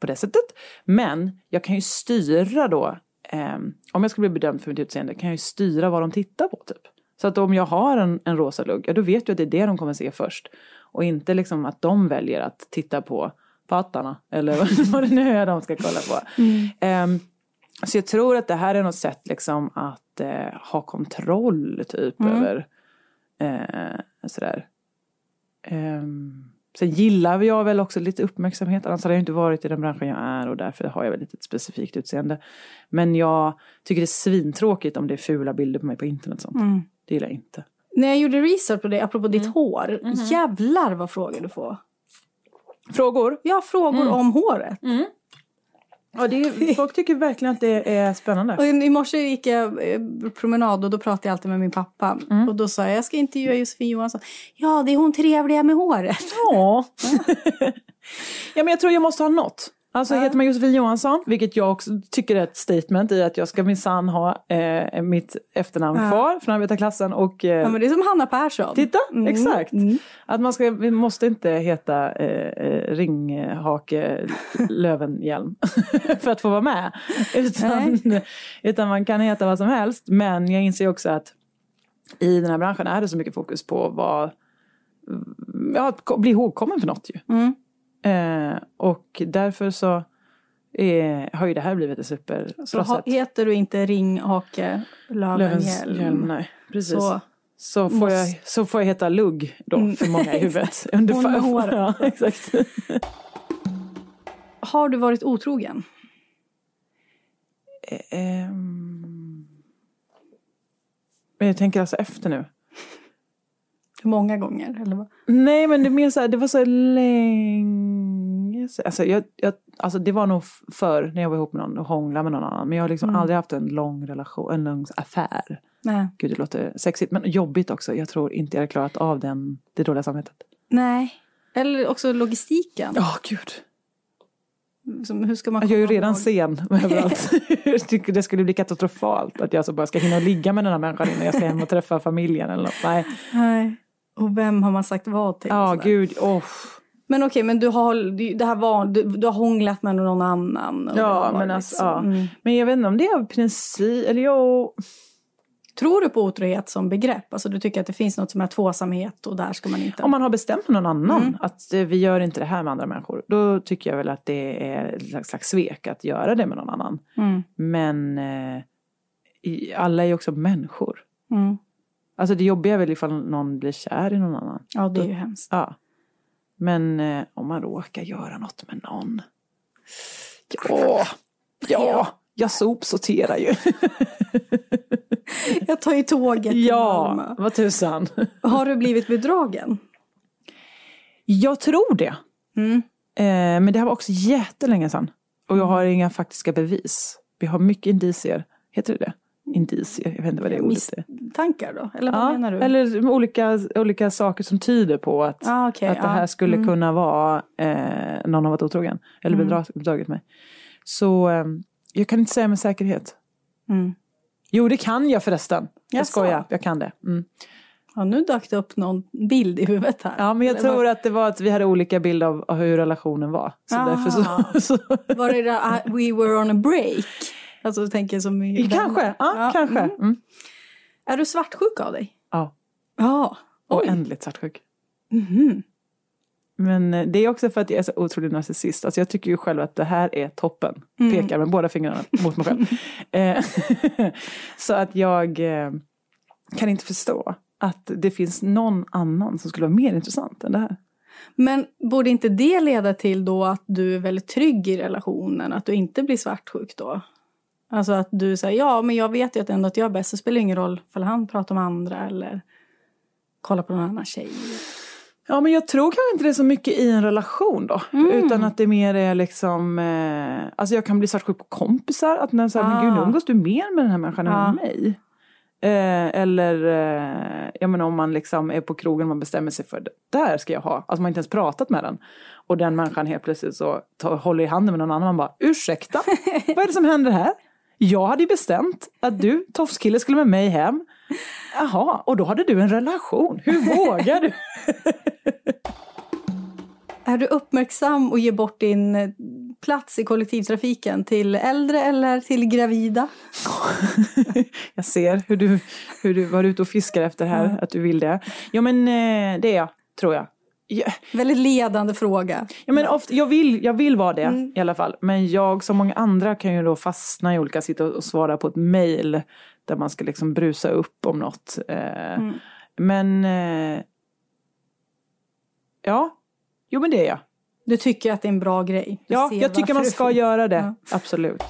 på det sättet. Men jag kan ju styra då, eh, om jag skulle bli bedömd för mitt utseende, kan jag ju styra vad de tittar på typ. Så att om jag har en, en rosa lugg, ja då vet jag att det är det de kommer se först. Och inte liksom att de väljer att titta på pattarna eller vad- det nu är de ska kolla på. Ehm, så jag tror att det här är något sätt liksom att eh, ha kontroll typ över eh, sådär. Um, sen gillar jag väl också lite uppmärksamhet, annars hade jag inte varit i den branschen jag är och därför har jag väl lite ett specifikt utseende. Men jag tycker det är svintråkigt om det är fula bilder på mig på internet och sånt. Mm. Det gillar jag inte. När jag gjorde research på det, apropå ditt hår, jävlar vad frågor du får. Frågor? Har frågor om håret. Ja, det är, folk tycker verkligen att det är spännande. Och i morse gick jag eh, promenad och då pratade jag alltid med min pappa. Och då sa jag, jag ska intervjua Josefin Johansson. Ja, det är hon trevliga med håret. Ja. ja, men jag tror jag måste ha något. Alltså heter man Josefin Johansson, vilket jag också tycker är ett statement i att jag ska minsann ha eh, mitt efternamn kvar från arbetarklassen och eh, Ja, men det är som Hanna Persson. Titta, Mm, exakt. mm. Att man ska, vi måste inte heta eh, eh, Ringhake Lövenhjelm för att få vara med. Utan, utan man kan heta vad som helst. Men jag inser också att i den här branschen är det så mycket fokus på vad, ja, att bli ihågkommen för något ju. Mm. Eh, och därför så är, har ju det här blivit ett superbra Så ha, heter du inte Ringhake Lövenhjelm, nej. Precis. så Så får, Måste- jag, så får jag heta Lugg då Mm, för många i huvudet. Under Hon med håret. Ja, exakt. har du varit otrogen? Ehm. Men jag tänker alltså efter nu. Hur många gånger? Eller vad? Nej men det mer så här, det var så länge sedan. Alltså, jag, jag, alltså det var nog förr när jag var ihop med någon och hånglade med någon annan. Men jag har liksom Mm. aldrig haft en lång relation, en lång affär. Nej. Gud det låter sexigt men jobbigt också. Jag tror inte jag hade klarat av den, det dåliga samvetet. Nej. Eller också logistiken. Ja gud. Som, hur ska man Jag är ju redan ihåg? sen överallt. det skulle bli katastrofalt att jag så bara ska hinna ligga med den här människan innan jag ska hem och träffa familjen eller något. Nej. Nej. Och vem har man sagt vad till? Ja, sådär. gud. Oh. Men okej, men du har, det här var, du, du har hånglat med någon annan. Ja, men alltså, liksom- ja. Mm. Men jag vet inte om det är av princip, eller jo, Tror du på otrohet som begrepp? Alltså du tycker att det finns något som är tvåsamhet och där ska man inte... om man har bestämt med någon annan Mm. att eh, vi gör inte det här med andra människor, då tycker jag väl att det är ett slags, svek att göra det med någon annan. Mm. Men eh, alla är ju också människor. Mm. Alltså det jobbiga är väl ifall någon blir kär i någon annan. Ja, det är ju hemskt. Ja. Men eh, om man råkar göra något med någon. Ja, ja, jag sopsorterar ju. Jag tar ju tåget till ja, Malmö. vad tusan. Har du blivit bedragen? Jag tror det. Mm. Eh, men det här var också jättelänge sedan. Och jag har inga faktiska bevis. Vi har mycket indicier. Heter det det? Indicier, jag vet inte vad det ordet är. Misstankar då? Eller vad Ja, menar du? eller olika, olika saker som tyder på att, ah, okej, att det ja. här skulle Mm. kunna vara eh, någon har varit otrogen. Eller Mm. bedra, bedragit mig. Så eh, jag kan inte säga med säkerhet. Mm. Jo, det kan jag förresten. Jag Jaså? skojar, jag kan det. Mm. Ja, nu dök det upp någon bild i huvudet här. Ja, men jag Eller tror att det var att vi hade olika bild av, av hur relationen var. Så Aha. därför så, så Var, var det där, ah, we were on a break? Alltså du tänker som i... Kanske, ja, Ja, kanske. mm. Mm. Är du svartsjuk av dig? Ja, Ja. Oj. oändligt svartsjuk. Mhm. Men eh, det är också för att jag är så otroligt narcissist. Alltså jag tycker ju själv att det här är toppen. Mm. Pekar med båda fingrarna mot mig själv. Eh, så att jag eh, kan inte förstå att det finns någon annan som skulle vara mer intressant än det här. Men borde inte det leda till då att du är väldigt trygg i relationen? Att du inte blir svartsjuk då? Alltså att du säger ja, men jag vet ju att ändå att jag är bäst. Det spelar ingen roll för han pratar med andra eller kollar på någon annan tjej. Ja, men jag tror kanske inte det är så mycket i en relation då. Mm. Utan att det mer är liksom, eh, alltså jag kan bli svartsjuk på kompisar. Att när så här, men gud nu Ah. umgås du mer med den här människan än Ja. med mig. Eh, eller, eh, jag menar om man liksom är på krogen och man bestämmer sig för det där ska jag ha. Alltså man har inte ens pratat med den. Och den människan helt plötsligt så tar, håller i handen med någon annan och man bara, ursäkta, vad är det som händer här? Jag hade ju bestämt att du, tofskille, skulle med mig hem. Jaha, och då hade du en relation. Hur vågar du? Är du uppmärksam och ger bort din eh, plats i kollektivtrafiken till äldre eller till gravida? Jag ser hur du, hur du var ute och fiskar efter här, att du vill det. Ja men eh, det är jag, tror jag. Ja, Väldigt ledande fråga. ja, men ofta, jag, vill, jag vill vara det Mm. i alla fall. Men jag som många andra kan ju då fastna i olika, sitta och svara på ett mail där man ska liksom brusa upp om något. Eh, Mm. Men eh, ja, jo men det är jag. Du tycker att det är en bra grej? Du Ja, jag tycker man ska göra det. Ja. Absolut.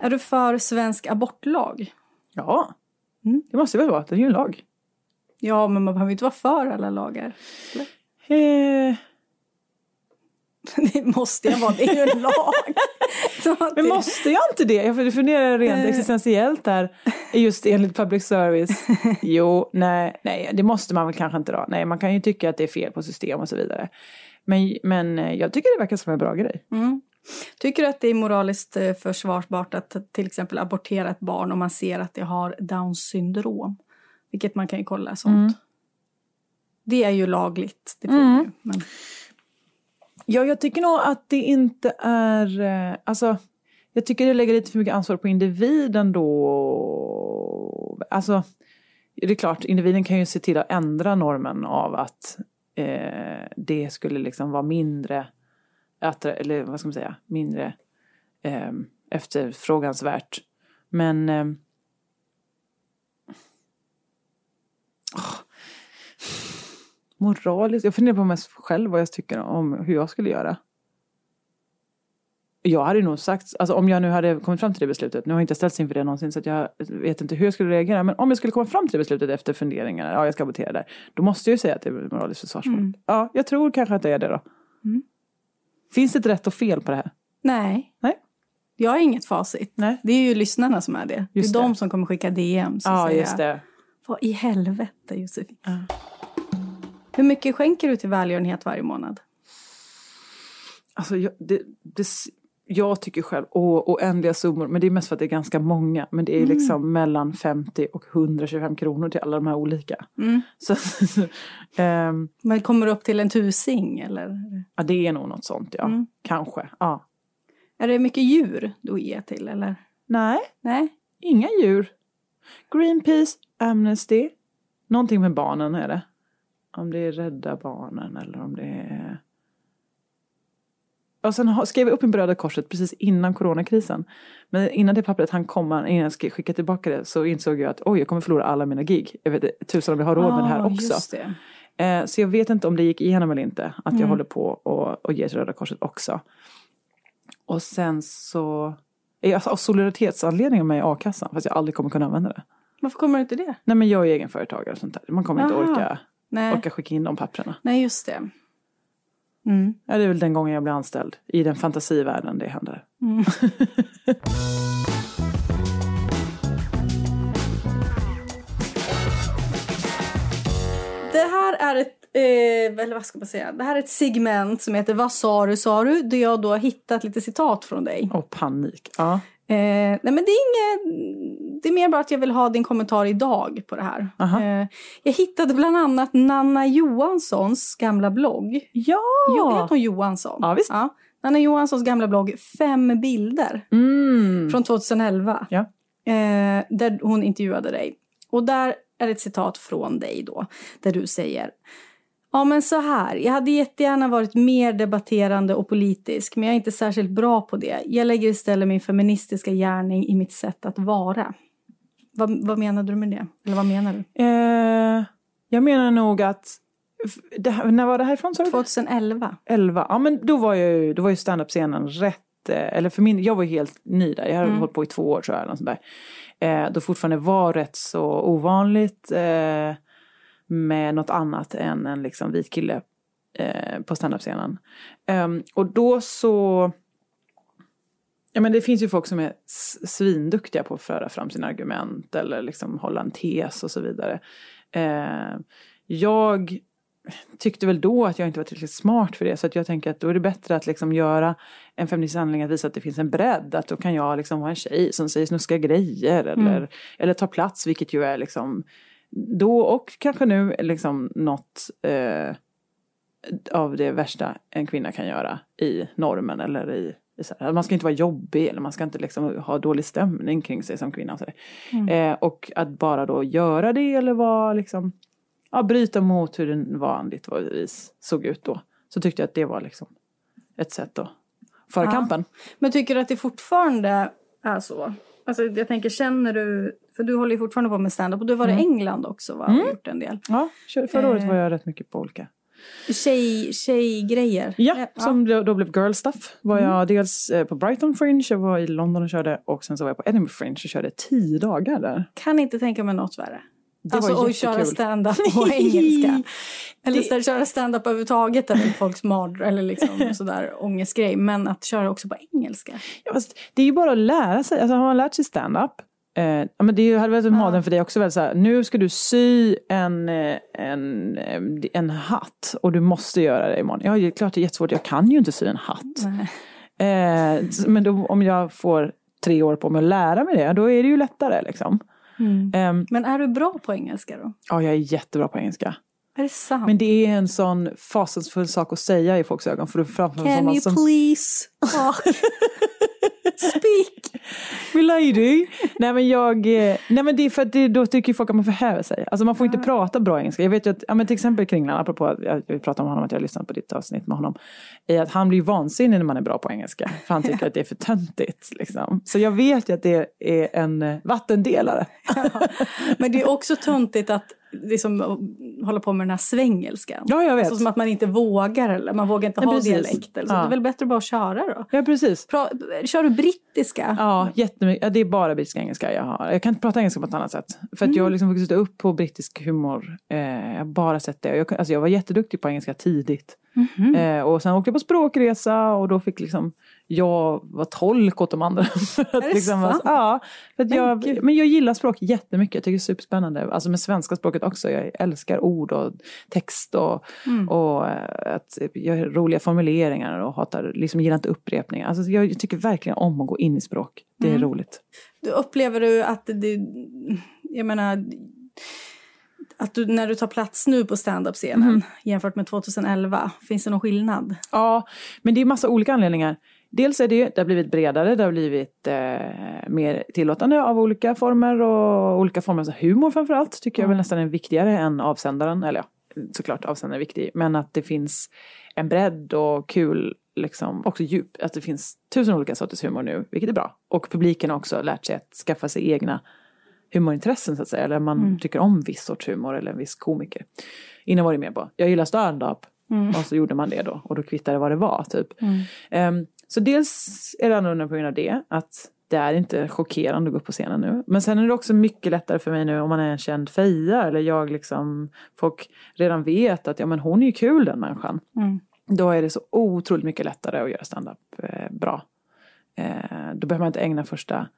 Är du för svensk abortlag? Ja, Mm. det måste väl vara. Det är ju en lag. Ja, men man behöver inte vara för alla lagar. Eh, Det måste jag vara, det är ju en lag. Men måste jag inte det? Jag funderar rent Eh. existentiellt där. Just enligt public service. Jo, nej, nej, det måste man väl kanske inte då. Nej, man kan ju tycka att det är fel på system och så vidare. Men, men eh, jag tycker det verkar som en bra grej. Mm. Tycker du att det är moraliskt eh, försvarbart att till exempel abortera ett barn om man ser att det har Downs syndrom? Vilket man kan ju kolla sånt. Mm. Det är ju lagligt. Det får Mm. man ju. Men, Ja, jag tycker nog att det inte är... eh, Alltså, jag tycker det lägger lite för mycket ansvar på individen då. Alltså, det är klart, individen kan ju se till att ändra normen av att eh, det skulle liksom vara mindre, eller vad ska man säga, mindre eh, efterfrågansvärt. Men... Eh, åh. moraliskt, jag funderar på mig själv vad jag tycker om hur jag skulle göra. Jag hade nog sagt, alltså om jag nu hade kommit fram till det beslutet, nu har jag inte ställts inför det någonsin så att jag vet inte hur jag skulle reagera, men om jag skulle komma fram till det beslutet efter funderingar, ja jag ska abortera där, då måste jag ju säga att det är moraliskt försvarbart. Mm. Ja, jag tror kanske att det är det då. Mm. Finns det ett rätt och fel på det här? nej. Nej. Jag har inget facit. Nej. Det är ju lyssnarna som är det. Just det är det. de som kommer skicka DM. Ja, just det. Vad i helvete Josefin. Ja. Hur mycket skänker du till välgörenhet varje månad? Alltså, jag, det, det, jag tycker själv, åh, oändliga summor, men det är mest för att det är ganska många. Men det är liksom mellan 50 och 125 kronor till alla de här olika. Så, ehm, Men kommer du upp till en tusing eller? ja, det är nog något sånt, ja. Kanske, ja. Är det mycket djur du ger till eller? Nej, Nej? inga djur. Greenpeace, Amnesty, någonting med barnen är det. Om det är Rädda Barnen eller om det är... Och sen skrev jag upp en Röda Korset precis innan coronakrisen. Men innan det pappret han komma, innan jag ska skicka tillbaka det så insåg jag att oj, jag kommer förlora alla mina gig. Jag vet tusan om jag har råd med det här också. Det. Eh, så jag vet inte om det gick igenom eller inte. Att jag håller på och, och ger till Röda Korset också. Och sen så... Alltså, av solidaritetsanledning med a-kassan. Fast jag aldrig kommer kunna använda det. Varför kommer du inte det? Nej men jag är egenföretagare och sånt där. Man kommer inte Aha. orka, Nej, orka skicka in de papperna. Nej just det. Mm. Ja, det är väl den gången jag blir anställd. I den fantasivärlden det händer. Det här är ett, eh, eller vad ska man säga, det här är ett segment som heter Vad sa du, sa du? Där jag då har hittat lite citat från dig. Och panik. Ja. Eh, nej men det är inget, det är mer bara att jag vill ha din kommentar idag på det här. Eh, jag hittade bland annat Nanna Johanssons gamla blogg. Ja! Jo, heter hon Johansson? Ja, visst. Nanna Johanssons gamla blogg Fem bilder Mm. från 2011. Ja. Eh, där hon intervjuade dig. Och där är ett citat från dig då. Där du säger Ja men så här, jag hade jättegärna varit mer debatterande och politisk men jag är inte särskilt bra på det. Jag lägger istället min feministiska gärning i mitt sätt att vara. Vad, vad menade du med det? Eller vad menar du? Eh, jag menar nog att... Det när var det här ifrån? sa du? 2011. 11. Ja men då var ju, då var ju standup-scenen rätt, eh, eller för min, jag var ju helt ny där. Jag hade hållit på i två år tror jag. eller sånt där. Eh, då fortfarande var rätt så ovanligt eh, med något annat än en liksom vit kille eh, på standup-scenen. Ehm, och då så... Ja men det finns ju folk som är svinduktiga på att föra fram sina argument eller liksom hålla en tes och så vidare. Eh, jag tyckte väl då att jag inte var tillräckligt smart för det. Så att jag tänker att då är det bättre att liksom göra en feministisk handling att visa att det finns en bredd. Att då kan jag liksom vara en tjej som säger snuskiga grejer eller, eller ta plats, vilket ju är liksom då och kanske nu liksom något eh, av det värsta en kvinna kan göra i normen eller i i så här, man ska inte vara jobbig eller man ska inte liksom ha dålig stämning kring sig som kvinna. Och, så där. eh, och att bara då göra det eller vara liksom, ja, bryta mot hur den vanligtvis såg ut då. Så tyckte jag att det var liksom ett sätt att föra Ja. kampen. Men tycker du att det fortfarande är så? Alltså jag tänker, känner du... För du håller ju fortfarande på med stand-up och du varit i England också va? Och gjort en del. Ja, förra året Eh. var jag rätt mycket på olika. Tjej, tjejgrejer. Ja, som då, blev Girl Stuff var Mm. jag dels eh, på Brighton Fringe, jag var i London och körde och sen så var jag på Edinburgh Fringe och körde tio dagar där. Kan inte tänka mig något värre. Det alltså att köra stand-up på engelska. Eller Det- köra stand-up överhuvudtaget är folks mardröm eller liksom sådär ångestgrej. Men att köra också på engelska. Ja, det är ju bara att lära sig, alltså har man lärt sig stand-up Eh, ja, men det hade varit en modern för dig också. Väl, så här, nu ska du sy en, eh, en, eh, en hatt och du måste göra det imorgon. Ja, det är klart det är jättesvårt. Jag kan ju inte sy en hatt. Eh, men då, om jag får tre år på mig att lära mig det, då är det ju lättare. Liksom. Ehm, Men är du bra på engelska då? ja, jag är jättebra på engelska. Är det sant? Men det är en sån fasansfull sak att säga i folks ögon. För du framför Can you som... please? Speak! My lady! nej men jag, eh, nej men det är för att det, då tycker folk att man förhäver sig. Alltså man får inte prata bra engelska. Jag vet ju att, ja men till exempel Kringlan, apropå att jag, pratade om honom, att jag har lyssnat på ditt avsnitt med honom. Är att han blir vansinnig när man är bra på engelska. För han tycker att det är för töntigt liksom. Så jag vet ju att det är en vattendelare. Men det är också töntigt att liksom, hålla på med den här svengelskan. Ja, jag vet. Alltså, som att man inte vågar eller man vågar inte Ja, ha precis. dialekt. Eller så. Ja. Det är väl bättre att bara köra då? Ja precis. Pra- kör du brittiska? Ja, jättemycket. Ja, det är bara brittisk engelska jag har. Jag kan inte prata engelska på ett annat sätt. För att jag har liksom vuxit upp på brittisk humor. Eh, jag har bara sett det. Jag, alltså jag var jätteduktig på engelska tidigt. Eh, och sen åkte jag på språkresa och då fick liksom jag var tolk åt de andra. för att Är det liksom, sant? ja, för Men jag, gud. men jag gillar språk jättemycket. Jag tycker det är superspännande. Alltså med svenska språket också. Jag älskar ord och text och, Mm. och eh, att jag roliga formuleringar och hatar, liksom gillar inte upprepningar. Alltså jag tycker verkligen om att gå in i språk. Det är Mm. roligt. Du upplever du att det, jag menar, att du när du tar plats nu på standup-scenen Mm. jämfört med 2011, finns det någon skillnad? Ja, men det är massa olika anledningar. Dels är det, det har blivit bredare, det har blivit eh, mer tillåtande av olika former och olika former av humor framförallt tycker jag väl nästan är viktigare än avsändaren. Eller ja, såklart avsändaren är viktig, men att det finns en bredd och kul, liksom också djup. Att det finns tusen olika sorters humor nu, vilket är bra. Och publiken har också lärt sig att skaffa sig egna humorintressen så att säga. Eller man tycker om viss sorts humor eller en viss komiker. Innan var det mer på, jag gillar stand-up. Och så gjorde man det då. Och då kvittade det vad det var typ. Ehm, så dels är det annorlunda på grund av det. Att det är inte chockerande att gå upp på scenen nu. Men sen är det också mycket lättare för mig nu om man är en känd feja. Eller jag liksom, folk redan vet att ja men hon är ju kul den människan. Mm. Då är det så otroligt mycket lättare att göra stand-up eh, bra. Eh, då behöver man inte ägna första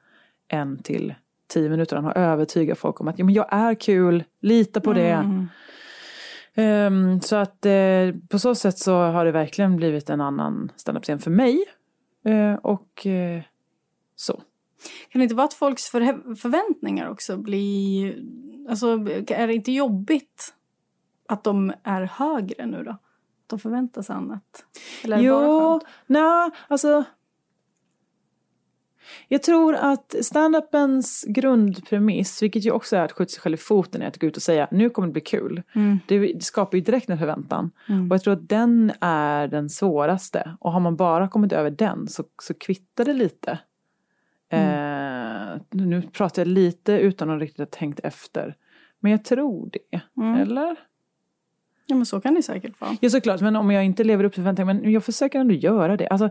en till tio minuter och övertyga folk om att ja, men jag är kul, lita på det. Mm. Ehm, så att eh, på så sätt så har det verkligen blivit en annan standup-scen för mig. Eh, och eh, så. Kan det inte vara att folks för, förväntningar också blir... Alltså, är det inte jobbigt att de är högre nu då? Att de förväntar sig annat? Eller Jo, nej, alltså. Jag tror att standupens grundpremiss, vilket ju också är att skjuta sig själv i foten, är att gå ut och säga nu kommer det bli kul. Mm. Det, skapar ju direkt en förväntan. Mm. Och jag tror att den är den svåraste. Och har man bara kommit över den så, så kvittar det lite. Eh, nu pratar jag lite utan att riktigt ha tänkt efter. Men jag tror det. Mm. Eller? Ja, men så kan det säkert vara. Ja såklart, men om jag inte lever upp till förväntningarna, men jag försöker ändå göra det. Alltså,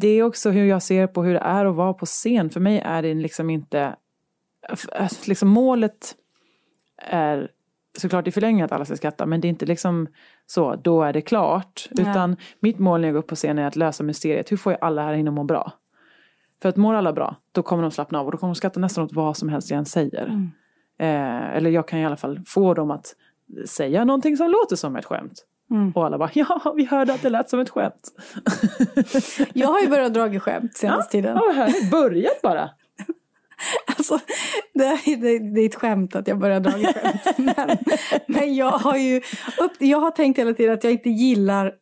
det är också hur jag ser på hur det är att vara på scen. För mig är det liksom inte, alltså, liksom målet är såklart i förlängningen att alla ska skratta, men det är inte liksom så, då är det klart. Nej. Utan mitt mål när jag går upp på scen är att lösa mysteriet, hur får jag alla här inne att må bra? För att mår alla bra, då kommer de slappna av och då kommer de skratta nästan åt vad som helst jag än säger. Mm. Eh, eller jag kan i alla fall få dem att säga någonting som låter som ett skämt. Mm. Och alla bara, ja vi hörde att det lät som ett skämt. Jag har ju börjat dra skämt senaste tiden. Ja, härligt. Börjat bara. Alltså, det, är, det, är ett skämt att jag börjar dra skämt. Men, men jag har ju upp, jag har tänkt hela tiden att jag inte gillar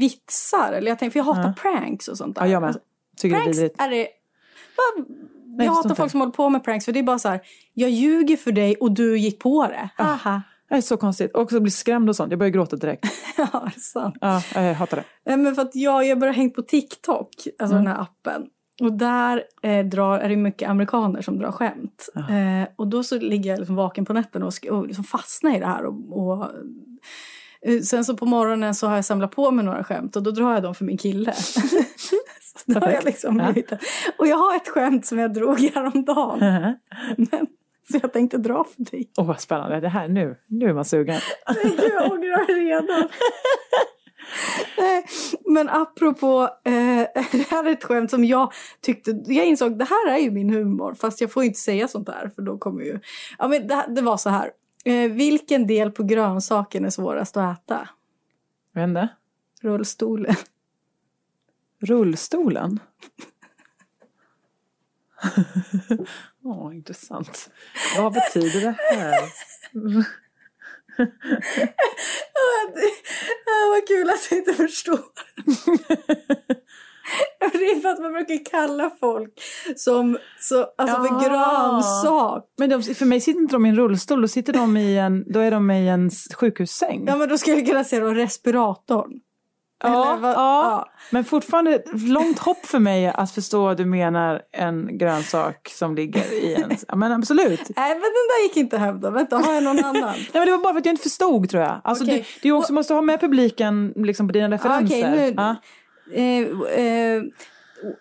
vitsar. Eller jag tänkt, för jag hatar pranks och sånt där. Ja, jag med. Tycker det är pranks är det... Vad- jag jag hatar folk som håller på med pranks för det är bara så här. Jag ljuger för dig och du gick på det. Haha. Det är så konstigt. Och så blir skrämd och sånt. Jag börjar gråta direkt. Ja, det är sant. Ja, jag hatar det. Nej, men för att jag, jag börjar hängt på TikTok, alltså Mm. den här appen. Och där eh, drar, är det mycket amerikaner som drar skämt. Eh, och då så ligger jag liksom vaken på nätterna och, och liksom fastnar i det här. Och, och, eh, sen så på morgonen så har jag samlat på mig några skämt och då drar jag dem för min kille. så då har jag liksom Ja. och jag har ett skämt som jag drog häromdagen. Men, så jag tänkte dra för dig. Åh vad spännande. Det här nu. Nu är man sugen. Nej, gud, jag ångrar redan. Nej, men apropå, eh, det här är ett skämt som jag tyckte, jag insåg det här är ju min humor fast jag får inte säga sånt här för då kommer ju, ja men det, det var så här, eh, vilken del på grönsaken är svårast att äta? Vet inte. Rullstolen. Rullstolen. Åh, intressant. Vad betyder det här? Ja, vad kul att du inte förstår. Det är för att man brukar kalla folk som, så, alltså för Ja. grönsak. Men de, för mig sitter inte de i en rullstol, då sitter de i en, då är de i en sjukhussäng. Ja men då skulle jag kunna säga då respiratorn. Ja, vad- ja. ja. men fortfarande långt hopp för mig att förstå att du menar en grönsak som ligger i en... Ja, men absolut. Nej men den där gick inte att hävda. Vänta, har jag någon annan? Nej, men det var bara för att jag inte förstod tror jag. Alltså, Okej. du, du också måste ha med publiken liksom, på dina referenser. Okej, nu-. Eh, eh,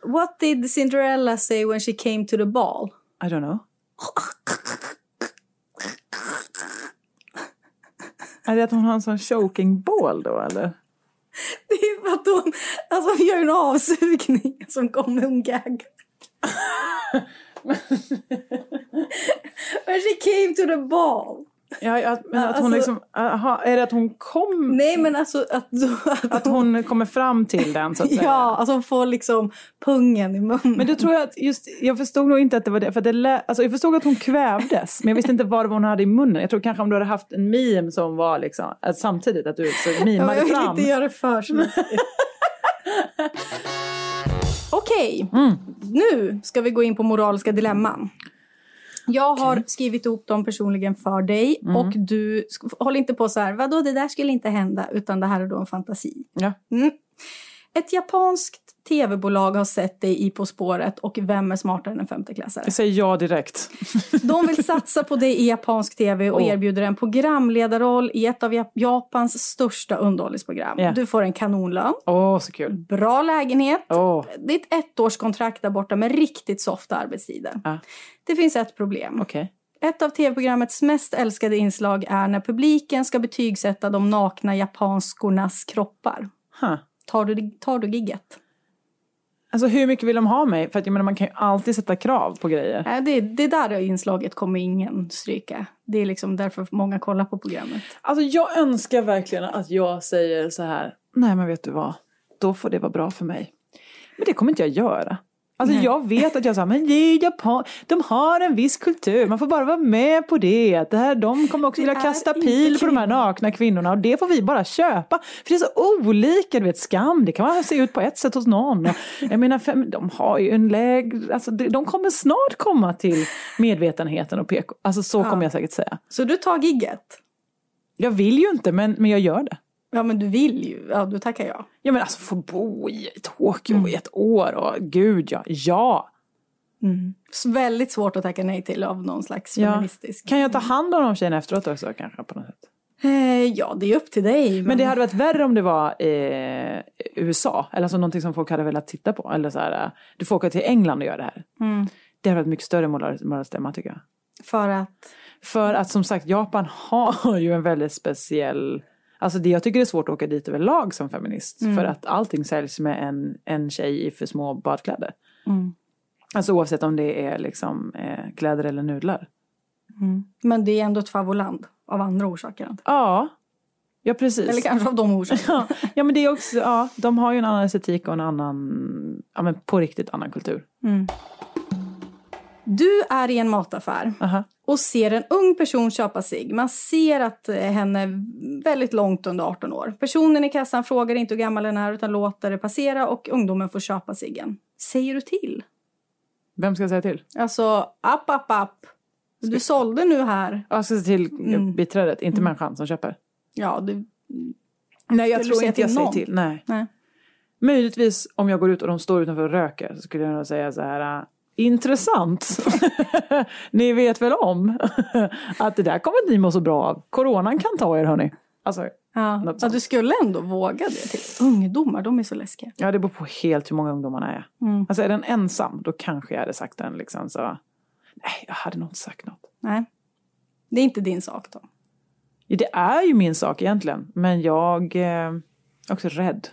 what did Cinderella say when she came to the ball? I don't know. Är det att hon har en sån choking ball då eller? Det är för att hon, alltså hon gör en avsugning som kommer hon gag. When she came to the ball. Ja, ja, men att Alltså- hon liksom, aha, är det att hon kom, Nej men alltså att, att, att hon kommer fram till den så att säga? Ja, alltså hon får liksom pungen i munnen. Men då tror jag att just, jag förstod nog inte att det var det, för att det lä, alltså jag förstod att hon kvävdes, men jag visste inte vad det var hon hade i munnen. Jag tror kanske om du hade haft en meme som var liksom, att samtidigt att du så Ja, men mimade jag vill fram. inte göra det för snuskigt. Okej, Mm. nu ska vi gå in på moraliska dilemman. Jag har skrivit ihop dem personligen för dig Mm. och du sk- håll inte på så här, vadå det där skulle inte hända, utan det här är då en fantasi. Ja. Mm. Ett japanskt tv-bolag har sett dig i På spåret och Vem är smartare än en femteklassare? Jag säger ja direkt. De vill satsa på dig i japansk tv och Åh. erbjuder en programledarroll i ett av Jap- Japans största underhållningsprogram. Ja. Du får en kanonlön, Åh, så kul. bra lägenhet, Åh, det är ett ettårskontrakt där borta med riktigt softa arbetstider. Ja. Det finns ett problem. okej. Ett av tv-programmets mest älskade inslag är när publiken ska betygsätta de nakna japanskornas kroppar. Huh. Tar du, tar du gigget? Alltså hur mycket vill de ha mig? För att jag menar man kan ju alltid sätta krav på grejer. Nej, det, det där inslaget kommer ingen stryka. Det är liksom därför många kollar på programmet. Alltså jag önskar verkligen att jag säger så här. Nej men vet du vad. Då får det vara bra för mig. Men det kommer inte jag göra. Alltså Nej. jag vet att jag sa, men det är Japan, de har en viss kultur, man får bara vara med på det. det här, de kommer också vilja kasta pil på de här nakna kvinnorna och det får vi bara köpa. För det är så olika, du vet skam, det kan man se ut på ett sätt hos någon. Jag menar, fem, de har ju en lägre, alltså de de kommer snart komma till medvetenheten och PK. Alltså så Ja. kommer jag säkert säga. Så du tar gigget? Jag vill ju inte men, men jag gör det. Ja, men du vill ju. Ja, du tackar jag. Ja men alltså få bo i Tokyo i ett år och gud ja, ja. Så väldigt svårt att tacka nej till av någon slags Ja. feministisk. Kan jag ta hand om de tjejerna efteråt också kanske på något sätt? Eh, ja, det är upp till dig. Men, Men det hade varit värre om det var eh, USA, eller alltså någonting som folk hade velat titta på. Eller så här, eh, du får åka till England och göra det här. Mm. Det hade varit mycket större moral- moralstämma tycker jag. För att... För att som sagt, Japan har ju en väldigt speciell... Alltså det, jag tycker det är svårt att åka dit överlag som feminist. För att allting säljs med en, en tjej i för små badkläder. Mm. Alltså oavsett om det är liksom eh, kläder eller nudlar. Men det är ändå ett favoland. Av andra orsaker. Ja, ja precis. Eller kanske av de orsakerna. Ja, ja men det är också, ja, de har ju en annan estetik och en annan, ja men på riktigt annan kultur. Du är i en mataffär Aha. Och ser en ung person köpa sig. Man ser att eh, henne är väldigt långt under 18 år. Personen i kassan frågar inte hur gammal den är utan låter det passera och ungdomen får köpa ciggen. Säger du till? Vem ska jag säga till? Alltså, app, app, app. Du sålde nu här. Jag ska säga till Mm. biträdet, inte människan som köper. Ja, du... Nej, jag tror inte jag till säger någon? till. Nej. Nej. Möjligtvis om jag går ut och de står utanför och röker så skulle jag nog säga så här. Intressant. ni vet väl om att det där kommer ni må så bra av. Coronan kan ta er hörni. Alltså, Ja. Ja, du skulle ändå våga det till ungdomar. De är så läskiga. ja det beror på helt hur många ungdomarna är. Mm. Alltså är den ensam då kanske jag hade sagt den liksom så. Nej jag hade nog inte sagt något. Nej. Det är inte din sak då. Ja, Det är ju min sak egentligen. Men jag eh, är också rädd.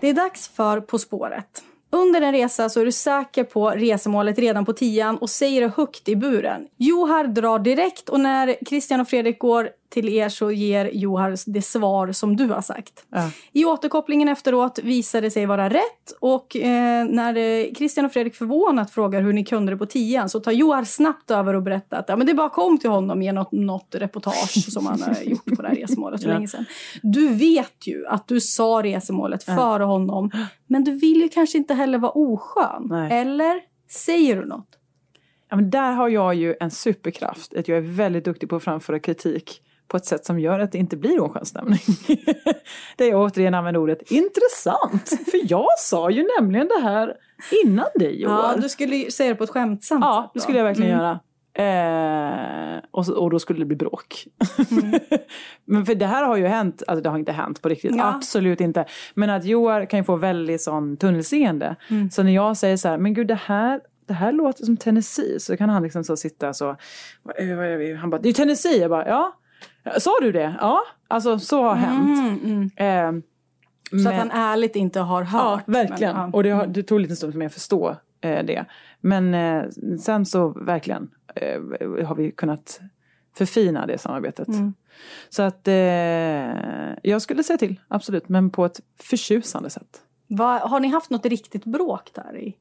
Det är dags för På spåret. Under en resa så är du säker på resemålet redan på tian och säger det högt i buren. Johar drar direkt och när Christian och Fredrik går till er så ger Johar det svar som du har sagt. Ja. I återkopplingen efteråt visar det sig vara rätt och eh, när eh, Christian och Fredrik förvånat frågar hur ni kunde det på tian så tar Johar snabbt över och berättar att ja, men det bara kom till honom genom något, något reportage som han har gjort på det här resemålet för Ja. länge sedan. Du vet ju att du sa resemålet före honom men du vill ju kanske inte heller vara oskön. Nej. Eller säger du något? Ja, men där har jag ju en superkraft. Att jag är väldigt duktig på att framföra kritik på ett sätt som gör att det inte blir oskön stämning. Där jag återigen använder ordet intressant. För jag sa ju nämligen det här innan dig Johan. Ja, du skulle säga det på ett skämtsamt Ja, sätt det då. skulle jag verkligen Mm. göra. Eh, och, så, och då skulle det bli bråk. Mm. Men för det här har ju hänt, alltså det har inte hänt på riktigt, Ja. absolut inte. Men att Joar kan ju få väldigt sån tunnelseende. Mm. Så när jag säger så här, men gud det här, det här låter som Tennessee. Så kan han liksom så sitta så, vad är, vad är vi? han bara, det är Tennessee. Jag bara, ja. Sa du det? Ja, alltså så har hänt. Mm, mm. Eh, Så att han ärligt inte har Ja, hört. verkligen. Men, ja. Och det, har, det tog lite stund för mig att förstå eh, det. Men eh, sen så verkligen eh, har vi kunnat förfina det samarbetet. Mm. Så att eh, jag skulle säga till, absolut. Men på ett förtjusande sätt. Vad- har ni haft något riktigt bråk där i?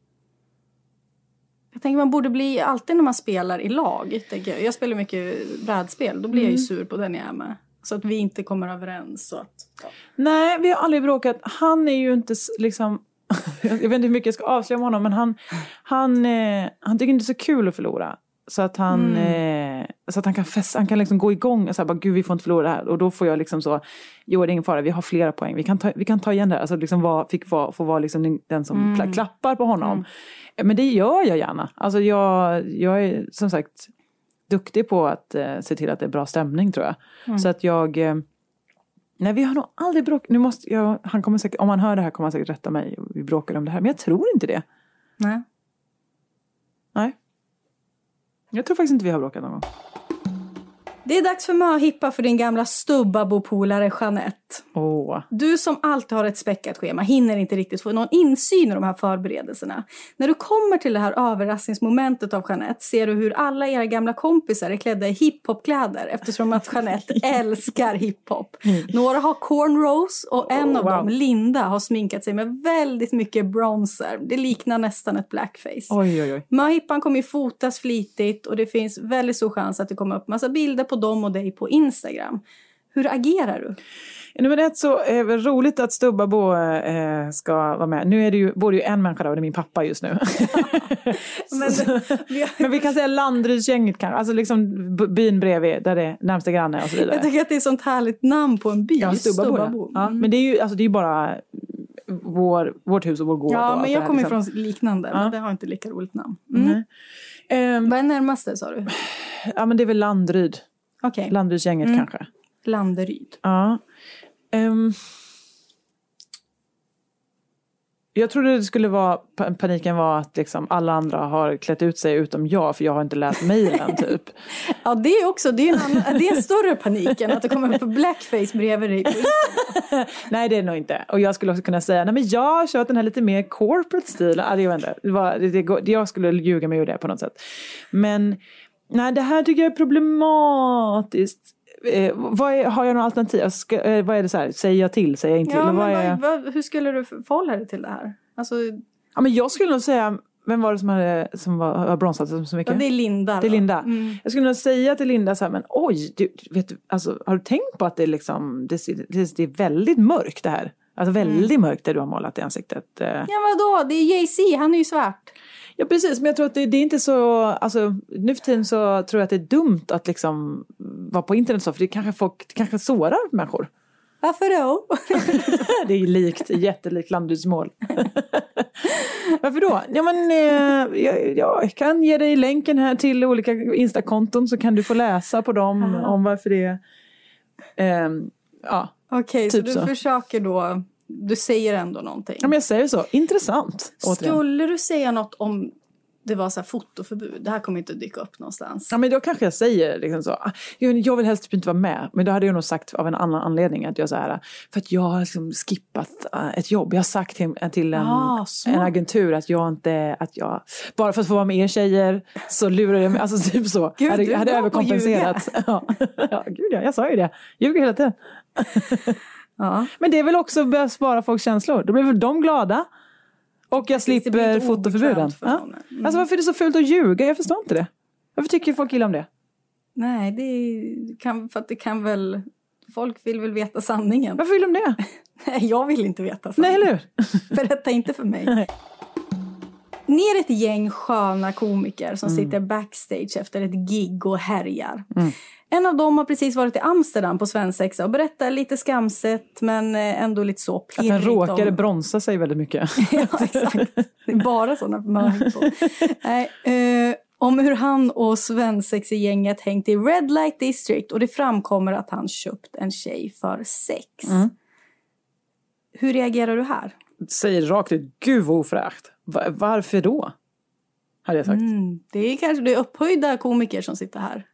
Jag tänker man borde bli, alltid när man spelar i lag, tänker jag. jag spelar mycket brädspel, då blir jag ju sur på den jag är med. Så att vi inte kommer överens. Så att, ja. Nej, vi har aldrig bråkat. Han är ju inte liksom... jag vet inte hur mycket jag ska avslöja om honom, men han, han, eh, han tycker inte det är så kul att förlora. Så att han, eh, så att han kan, fäst, han kan liksom gå igång och säga gud vi får inte förlora det här. Och då får jag liksom så, jo det är ingen fara, vi har flera poäng, vi kan ta, vi kan ta igen det här. Alltså liksom var, fick vara, få vara liksom den- som pla- klappar på honom. Men det gör jag gärna. Alltså jag, jag är som sagt duktig på att eh, se till att det är bra stämning tror jag. Så att jag... Eh, nej, vi har nog aldrig bråkat. Nu måste jag, han kommer säkert, om han hör det här kommer han säkert rätta mig. Vi bråkar om det här. Men jag tror inte det. Nej. Jag tror faktiskt inte vi har bråkat någon gång. Det är dags för möhippa för din gamla stubbabo-polare Jeanette. Åh. Du som alltid har ett späckat schema hinner inte riktigt få någon insyn i de här förberedelserna. När du kommer till det här överraskningsmomentet av Jeanette ser du hur alla era gamla kompisar är klädda i hiphopkläder eftersom att Jeanette älskar hiphop. Några har cornrows och en av Oh, wow. dem, Linda, har sminkat sig med väldigt mycket bronzer. Det liknar nästan ett blackface. Oj, oj, oj. Möhippan kommer ju fotas flitigt och det finns väldigt stor chans att det kommer upp massa bilder på dem och dig på Instagram. Hur agerar du? Nummer ett så är det roligt att Stubbabo eh, ska vara med. Nu är det ju, bor det ju en människa där och det är min pappa just nu. Men, vi- Men vi kan säga Landrydsgänget kanske, alltså liksom byn bredvid där det är närmsta granne och så vidare. jag tycker att det är ett sånt härligt namn på en by. Ja, Stubbabo. Ja. Ja, Mm. men det är ju alltså, det är bara vår, vårt hus och vår gård. Ja, men jag kommer liksom. ifrån liknande, Ja. men det har inte lika roligt namn. Mm. Nej. Ehm, Vad är närmaste sa du? ja, men det är väl Landryd. Okej, Landrydsgänget Mm. kanske. Landeryd. Ja. Ehm, jag trodde det skulle vara, pa- paniken var att liksom alla andra har klätt ut sig utom jag, för jag har inte läst mejlen typ. Ja, det är också, det är en, annan, det är en större panik än att det kommer upp blackface bredvid dig. Nej det är nog inte. Och jag skulle också kunna säga, nej men jag har kört den här lite mer corporate stil. Ja, jag, vet inte. Det var, det, jag skulle ljuga mig ur det på något sätt. Men nej, det här tycker jag är problematiskt. Eh, vad är, har jag några alternativ? Ska, eh, vad är det så här, säger jag till, säger jag inte till? Ja, vad är, vad, hur skulle du förhålla dig till det här? Alltså, ja, men jag skulle nog säga, vem var det som, hade, som var, har bronsat så så mycket? ja, det är Linda. Det är. Linda. Mm. Jag skulle nog säga till Linda så här, men oj, du, vet du, alltså, har du tänkt på att det är, liksom, det, det, det är väldigt mörkt det här? Alltså väldigt mörkt det du har målat i ansiktet. eh. Ja, vadå? Det är Jay-Z, han är ju svart. Ja precis, men jag tror att det, det är inte så, alltså nu för tiden så tror jag att det är dumt att liksom vara på internet så, för det kanske folk, det kanske sårar människor. Varför då? det är likt, jättelikt Landrydsmål. Varför då? Ja men eh, jag, jag kan ge dig länken här till olika instakonton så kan du få läsa på dem om varför det är, ehm, ja. Okej, så Typ du så. försöker då, du säger ändå någonting. ja men jag säger så, intressant. återigen. Skulle du säga något om det var så här fotoförbud? Det här kommer inte att dyka upp någonstans. Ja men då kanske jag säger liksom så, "Ah, jag, vill helst typ inte vara med. Men då hade jag nog sagt av en annan anledning att jag så här, för att jag har liksom skippat äh, ett jobb. Jag har sagt till, till en, Ah, en agentur att jag inte, att jag, bara för att få vara med er tjejer så lurar jag mig, alltså typ så. Gud, hade, jag hade överkompenserat. Ja. ja, gud ja, jag sa ju det. Ljuger hela tiden. Ja. Men det är väl också att spara folks känslor. Då blir väl de glada. Och jag slipper fotoförbuden. Ja. Mm. Alltså varför är det så fult att ljuga? Jag förstår inte det. Varför tycker folk illa om det? Nej, det kan, för att det kan väl... Folk vill väl veta sanningen. Varför vill de det? Nej, jag vill inte veta Nej, sanningen. eller hur? Berätta inte för mig. Nej. Ni är ett gäng sköna komiker som Mm. sitter backstage efter ett gig och härjar. En av dem har precis varit i Amsterdam på svensexa och berättar lite skamset men eh, ändå lite så Att pirrigt den råkade om... bronsa sig väldigt mycket. ja, exakt. Det är bara sådana möhippor. Nej, eh, om hur han och svensexigänget hängt i Red Light District och det framkommer att han köpt en tjej för sex. Mm. Hur reagerar du här? Säger rakt ut, gud vad ofräscht. Va- varför då? Hade jag sagt. Mm, det är kanske det är upphöjda komiker som sitter här.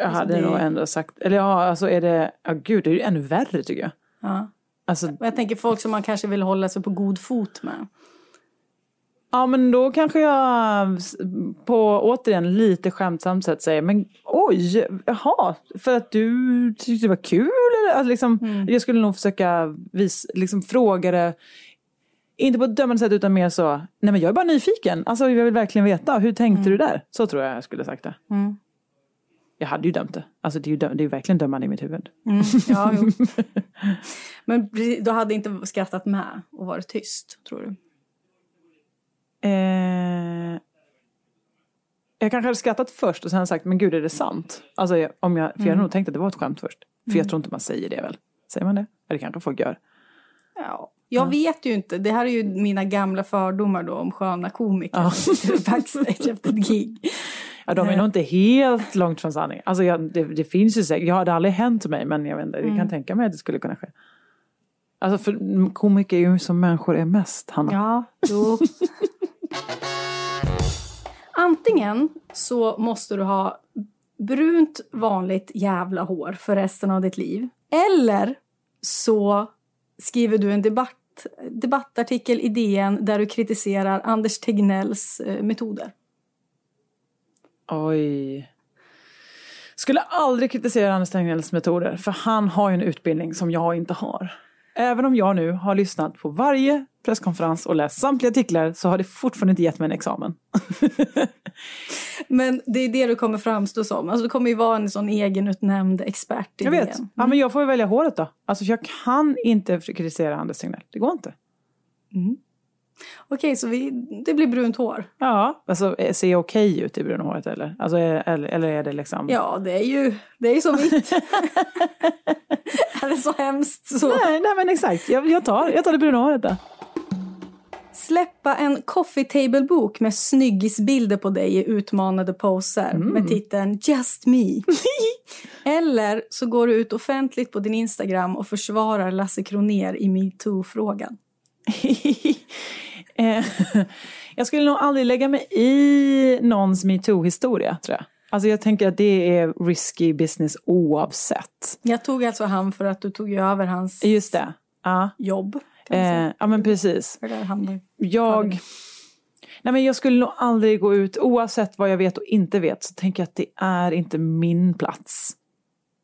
Jag hade det- nog ändå sagt, eller ja, alltså är det, ja gud det är ju ännu värre tycker jag. Ja. Alltså, Och Jag tänker folk som man kanske vill hålla sig på god fot med. ja men då kanske jag på återigen lite skämtsamt sätt säger men oj, jaha, för att du tyckte det var kul eller? Alltså, liksom, Jag skulle nog försöka vis, liksom, fråga det inte på ett dömande sätt utan mer så, nej men jag är bara nyfiken. Alltså jag vill verkligen veta, hur tänkte du där? Så tror jag jag skulle sagt det. Mm. Jag hade ju dömt det. Alltså det är ju, döm- det är ju verkligen dömande i mitt huvud. Mm. Ja. Men du hade inte skrattat med och varit tyst, tror du? Eh, jag kanske hade skrattat först och sen sagt, men gud är det sant? Alltså jag- om jag, för jag hade nog tänkt att det var ett skämt först. För jag tror inte man säger det väl? Säger man det? Eller det kanske folk gör. Ja. Jag vet ju inte. Det här är ju mina gamla fördomar då om sköna komiker Ja. backstage efter ett gig. Ja, de är nog inte helt långt från sanningen. Alltså jag, det, det finns ju säkert, jag hade aldrig hänt mig men jag vet inte, jag kan tänka mig att det skulle kunna ske. Alltså för komiker är ju som människor är mest, Hanna. Ja, jo. Antingen så måste du ha brunt vanligt jävla hår för resten av ditt liv. Eller så skriver du en debatt, debattartikel i DN där du kritiserar Anders Tegnells eh, metoder. Oj. Skulle aldrig kritisera Anders Tegnells metoder för han har ju en utbildning som jag inte har. Även om jag nu har lyssnat på varje presskonferens och läst samtliga artiklar så har det fortfarande inte gett mig en examen. Men det är det du kommer framstå som. Alltså, du kommer ju vara en sån egenutnämnd expert i Jag vet. DN. Ja, men jag får väl välja håret då. Alltså jag kan inte kritisera Anders Tegnell. Det går inte. Okej, så vi, det blir brunt hår. Ja, alltså eh, ser jag okej ut i bruna håret eller? Alltså, är- eller, eller är det liksom? Ja, det är ju, det är ju så mitt. är det så hemskt så. Nej, nej men exakt. Jag, jag, tar, jag tar det bruna håret då. Släppa en coffee table-bok med snyggisbilder på dig i utmanande poser med titeln Just me. Eller så går du ut offentligt på din Instagram och försvarar Lasse Kroner i metoo-frågan. Eh, jag skulle nog aldrig lägga mig i någons metoo-historia tror jag. Alltså jag tänker att det är risky business oavsett. Jag tog alltså han för att du tog över hans Just det. Ja, jobb. eh, ja men precis. Jag, nej men jag skulle nog aldrig gå ut, oavsett vad jag vet och inte vet, så tänker jag att det är inte min plats.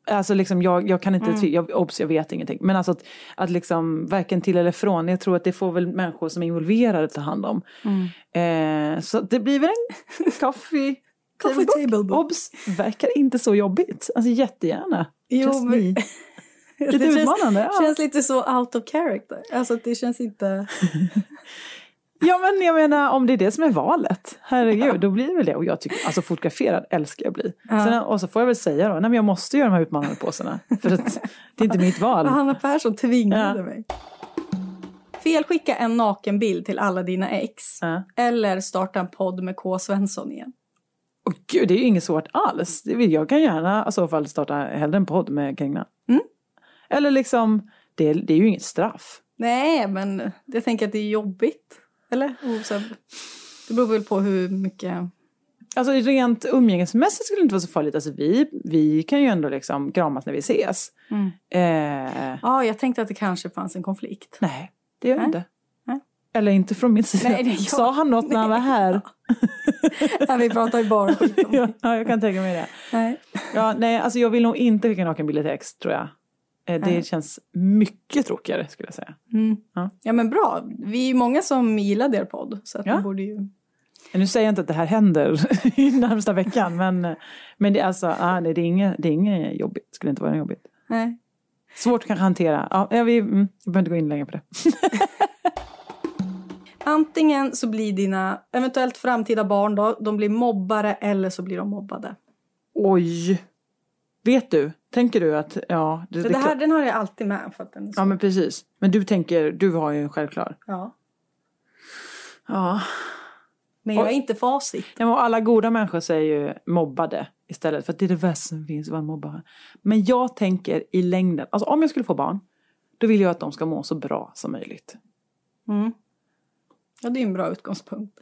Alltså liksom jag, jag kan inte, Mm. jag, obs, jag vet ingenting. Men alltså att, att liksom varken till eller från, jag tror att det får väl människor som är involverade ta hand om. Mm. Eh, så det blir väl en coffee, Coffee table book. Obs, verkar inte så jobbigt. Alltså jättegärna. Jo, Just men- me. Det Lite känns. Ja. känns lite så out of character. Alltså det känns inte... Ja men jag menar om det är det som är valet, herregud, då blir det väl det. Och jag tycker, alltså fotograferad älskar jag bli. Sen, och så får jag väl säga då, nej men jag måste göra de här utmanande påsarna. För att det är inte mitt val. Hanna Persson tvingade Ja. mig. Felskicka en nakenbild till alla dina ex. Ja. Eller starta en podd med K. Svensson igen. Och gud, det är ju inget svårt alls. Jag kan gärna i så fall starta hellre en podd med Kringlan. Mm. Eller liksom, det, det är ju inget straff. Nej, men jag tänker att det är jobbigt. Eller? Så, det beror väl på hur mycket... Alltså rent umgängesmässigt skulle det inte vara så farligt. Alltså vi, vi kan ju ändå liksom kramas när vi ses. Mm. Eh, Ja, jag tänkte att det kanske fanns en konflikt. nej, det gör det inte. Nej. Eller inte från min sida. Nej, det jag. Sa han något när han var här? Nej, vi pratar ju bara skit om ja, ja, jag kan tänka mig det. Nej. Ja, nej, alltså jag vill nog inte skicka nakenbilder till ex, tror jag. Eh, Det Nej. känns mycket tråkigare, skulle jag säga. Mm. Ja. Ja, men bra. Vi är ju många som gillade er podd. Så att Ja. borde ju... Nu säger jag inte att det här händer i närmsta veckan, men, men det, är alltså, ah, nej, det, är inget, det är inget jobbigt. skulle inte vara jobbigt. Nej. Svårt kanske att hantera. Ja, vi, mm, vi behöver inte gå in längre på det. Antingen så blir dina eventuellt framtida barn då, de blir mobbare eller så blir de mobbade. Oj! Vet du? Tänker du att, ja... Det, Det, här, den har jag alltid med. För att den. Ja, men precis. Men du tänker, du har ju en självklar. ja. Ja. Men jag är inte facit. Ja, men alla goda människor säger ju mobbade istället. För att det är det värsta som finns, en mobbare. Men jag tänker i längden, alltså om jag skulle få barn, då vill jag att de ska må så bra som möjligt. Mm. Ja, det är en bra utgångspunkt.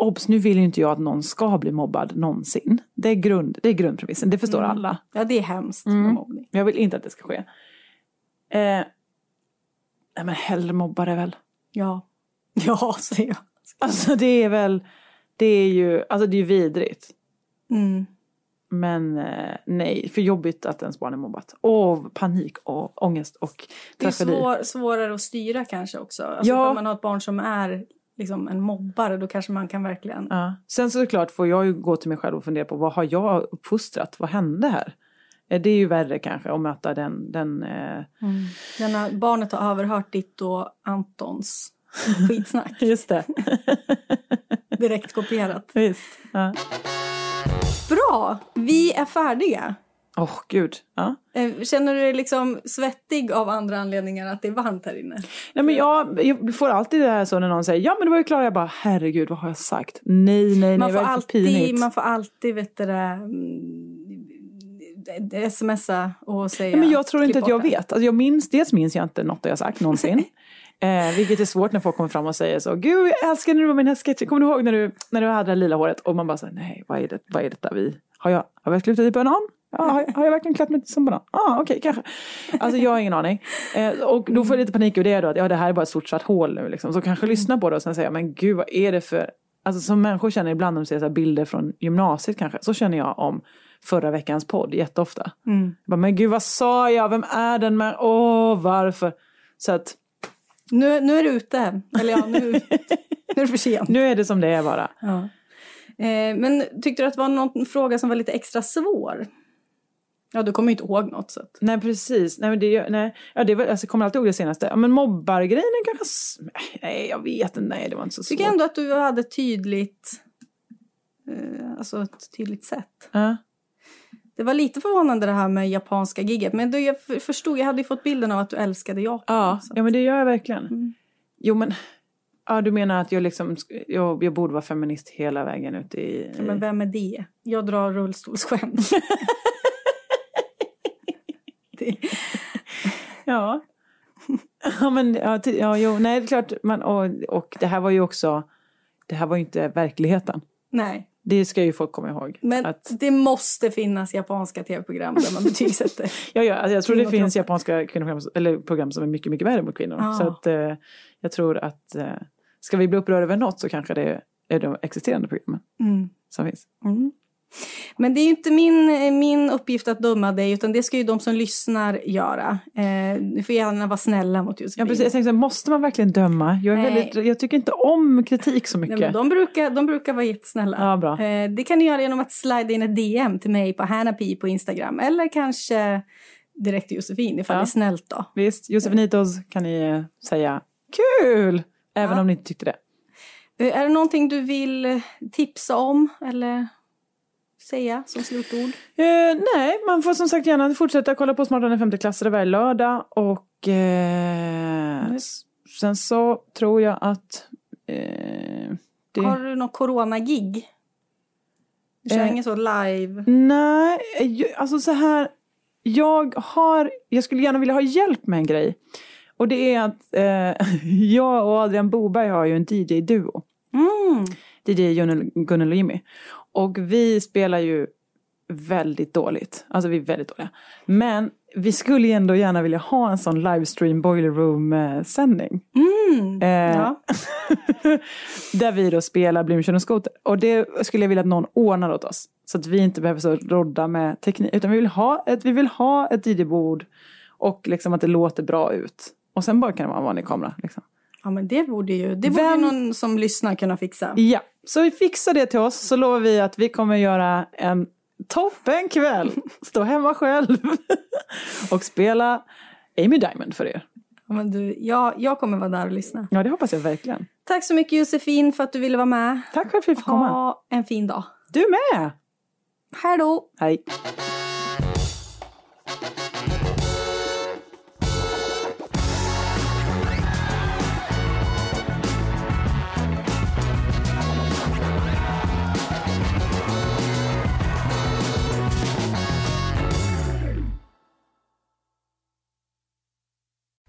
Obs, nu vill ju inte jag att någon ska bli mobbad någonsin. Det är, grund, det är grundpremissen, det förstår alla. Ja, det är hemskt Mm. med mobbning. Men jag vill inte att det ska ske. Eh, Nej men hellre mobbare väl. Ja. Ja, säger jag. Alltså det är väl, det är ju, alltså det är ju vidrigt. Mm. Men eh, nej, för jobbigt att ens barn är mobbat. Åh, panik och ångest och Det är tragedi. svår, svårare att styra kanske också. Alltså Ja. Om man har ett barn som är liksom en mobbare då kanske man kan verkligen... Ja. Sen såklart får jag ju gå till mig själv och fundera på vad har jag uppfostrat? Vad hände här? Eh, Det är ju värre kanske att möta den, den eh, Denna, barnet har överhört ditt och Antons skitsnack. just det. Direkt kopierat. Visst. Ja. Bra! Vi är färdiga. Åh gud. Ja. Eh, Känner du dig liksom svettig av andra anledningar att det är varmt här inne? Nej, men jag, jag får alltid det här så när någon säger ja men det var ju Klara, jag bara herregud vad har jag sagt? Nej, nej, Man nej, får, alltid, pinigt? man får alltid, vet du det, mm, smsa och säga... Nej, men jag tror inte att jag vet. Alltså, jag minns, dels minns jag inte något jag sagt någonsin. Eh, vilket är svårt när folk kommer fram och säger så. Gud, jag älskar när du var med i den här sketchen. Kommer du ihåg när du, när du hade det lila håret? Och man bara säger nej, vad är, det, vad är detta vi... Har jag, har jag klätt i banan? Ja, har, jag- verkligen klätt mig som banan? Ja, ah, okej, kanske. Alltså jag har ingen aning. Eh, och då får jag lite panik över det då. Att ja, det här är bara ett stort svart hål nu liksom. Så kanske lyssna på det och sen säga, men gud vad är det för... Alltså som människor känner ibland när de ser så bilder från gymnasiet kanske. Så känner jag om förra veckans podd jätteofta. Mm. Jag bara, men gud vad sa jag? Vem är den med? Åh, varför? Så att Nu, nu är du ute. Eller ja, nu, nu är det för sent. nu är det som det är bara. Ja. Eh, men tyckte du att det var någon fråga som var lite extra svår? Ja, du kommer ju inte ihåg något. Så. Nej precis, nej men det, nej. Ja, det var, alltså, jag kommer alltid ihåg det senaste. Ja, men mobbargrejen kanske, nej jag vet inte, nej det var inte så svårt. tycker ändå att du hade tydligt, eh, alltså ett tydligt sätt. Ja. Det var lite förvånande det här med japanska gigget. Men då jag förstod, jag hade ju fått bilden av att du älskade Japan. Ja, ja men det gör jag verkligen. Mm. Jo men, ja du menar att jag liksom, jag, jag borde vara feminist hela vägen ut i... Ja, men vem är det? Jag drar rullstolsskämt. det, Ja. ja men, ja, ja jo, nej det är klart, man, och, och det här var ju också, det här var ju inte verkligheten. nej, Det ska ju folk komma ihåg. men Att, det måste finnas japanska tv-program där man betygsätter. ja, ja, alltså jag tror det finns japanska kvinnoprogram, eller program som är mycket, mycket värre mot kvinnor. Ja. Så att eh, jag tror att eh, ska vi bli upprörda över något så kanske det är de existerande programmen Mm. som finns. Mm. Men det är ju inte min, min uppgift att döma dig, utan det ska ju de som lyssnar göra. Eh, du får gärna vara snälla mot Josefin. Ja, precis. Jag tänkte, så här, måste man verkligen döma? Jag, är Nej. väldigt, jag tycker inte om kritik så mycket. Nej, men de, brukar, de brukar vara jättesnälla. Ja, bra. Eh, det kan du göra genom att slida in ett DM till mig på Hanapi på Instagram. Eller kanske direkt till Josefin ifall Ja. det är snällt då. Visst, Josefinitos kan ni eh, säga kul! Även Ja. om ni inte tyckte det. Eh, är det någonting du vill eh, tipsa om eller säga som slutord? Eh, nej, man får som sagt gärna fortsätta kolla på Smartare än femteklassare varje lördag. Och eh, s- sen så tror jag att eh, det... Har du någon corona-gig? Du kör Eh. ingen så live? Nej, alltså så här. Jag har, jag skulle gärna vilja ha hjälp med en grej. Och det är att eh, jag och Adrian Boberg har ju en DJ-duo. Mm. DJ Gunnel och Jimmy. Och vi spelar ju väldigt dåligt. Alltså vi är väldigt dåliga. Men vi skulle ju ändå gärna vilja ha en sån livestream boiler room eh. Mm. Eh, Ja. där vi då spelar och Skoter. Och det skulle jag vilja att någon ordnar åt oss. Så att vi inte behöver så rodda med teknik. Utan vi vill ha ett, vi vill ha ett DJ-bord. Och liksom att det låter bra ut. Och sen bara kan det vara en vanlig kamera. Liksom. ja, men det borde ju det borde ju Vem- någon som lyssnar kunna fixa. Ja, så vi fixar det till oss. Så lovar vi att vi kommer göra en toppen kväll. Stå hemma själv. och spela Amy Diamond för er. Ja, men du, jag, jag kommer vara där och lyssna. Ja, det hoppas jag verkligen. Tack så mycket Josefin för att du ville vara med. Tack för att vi fick komma. Ha en fin dag. Du med! Hej då! Hej.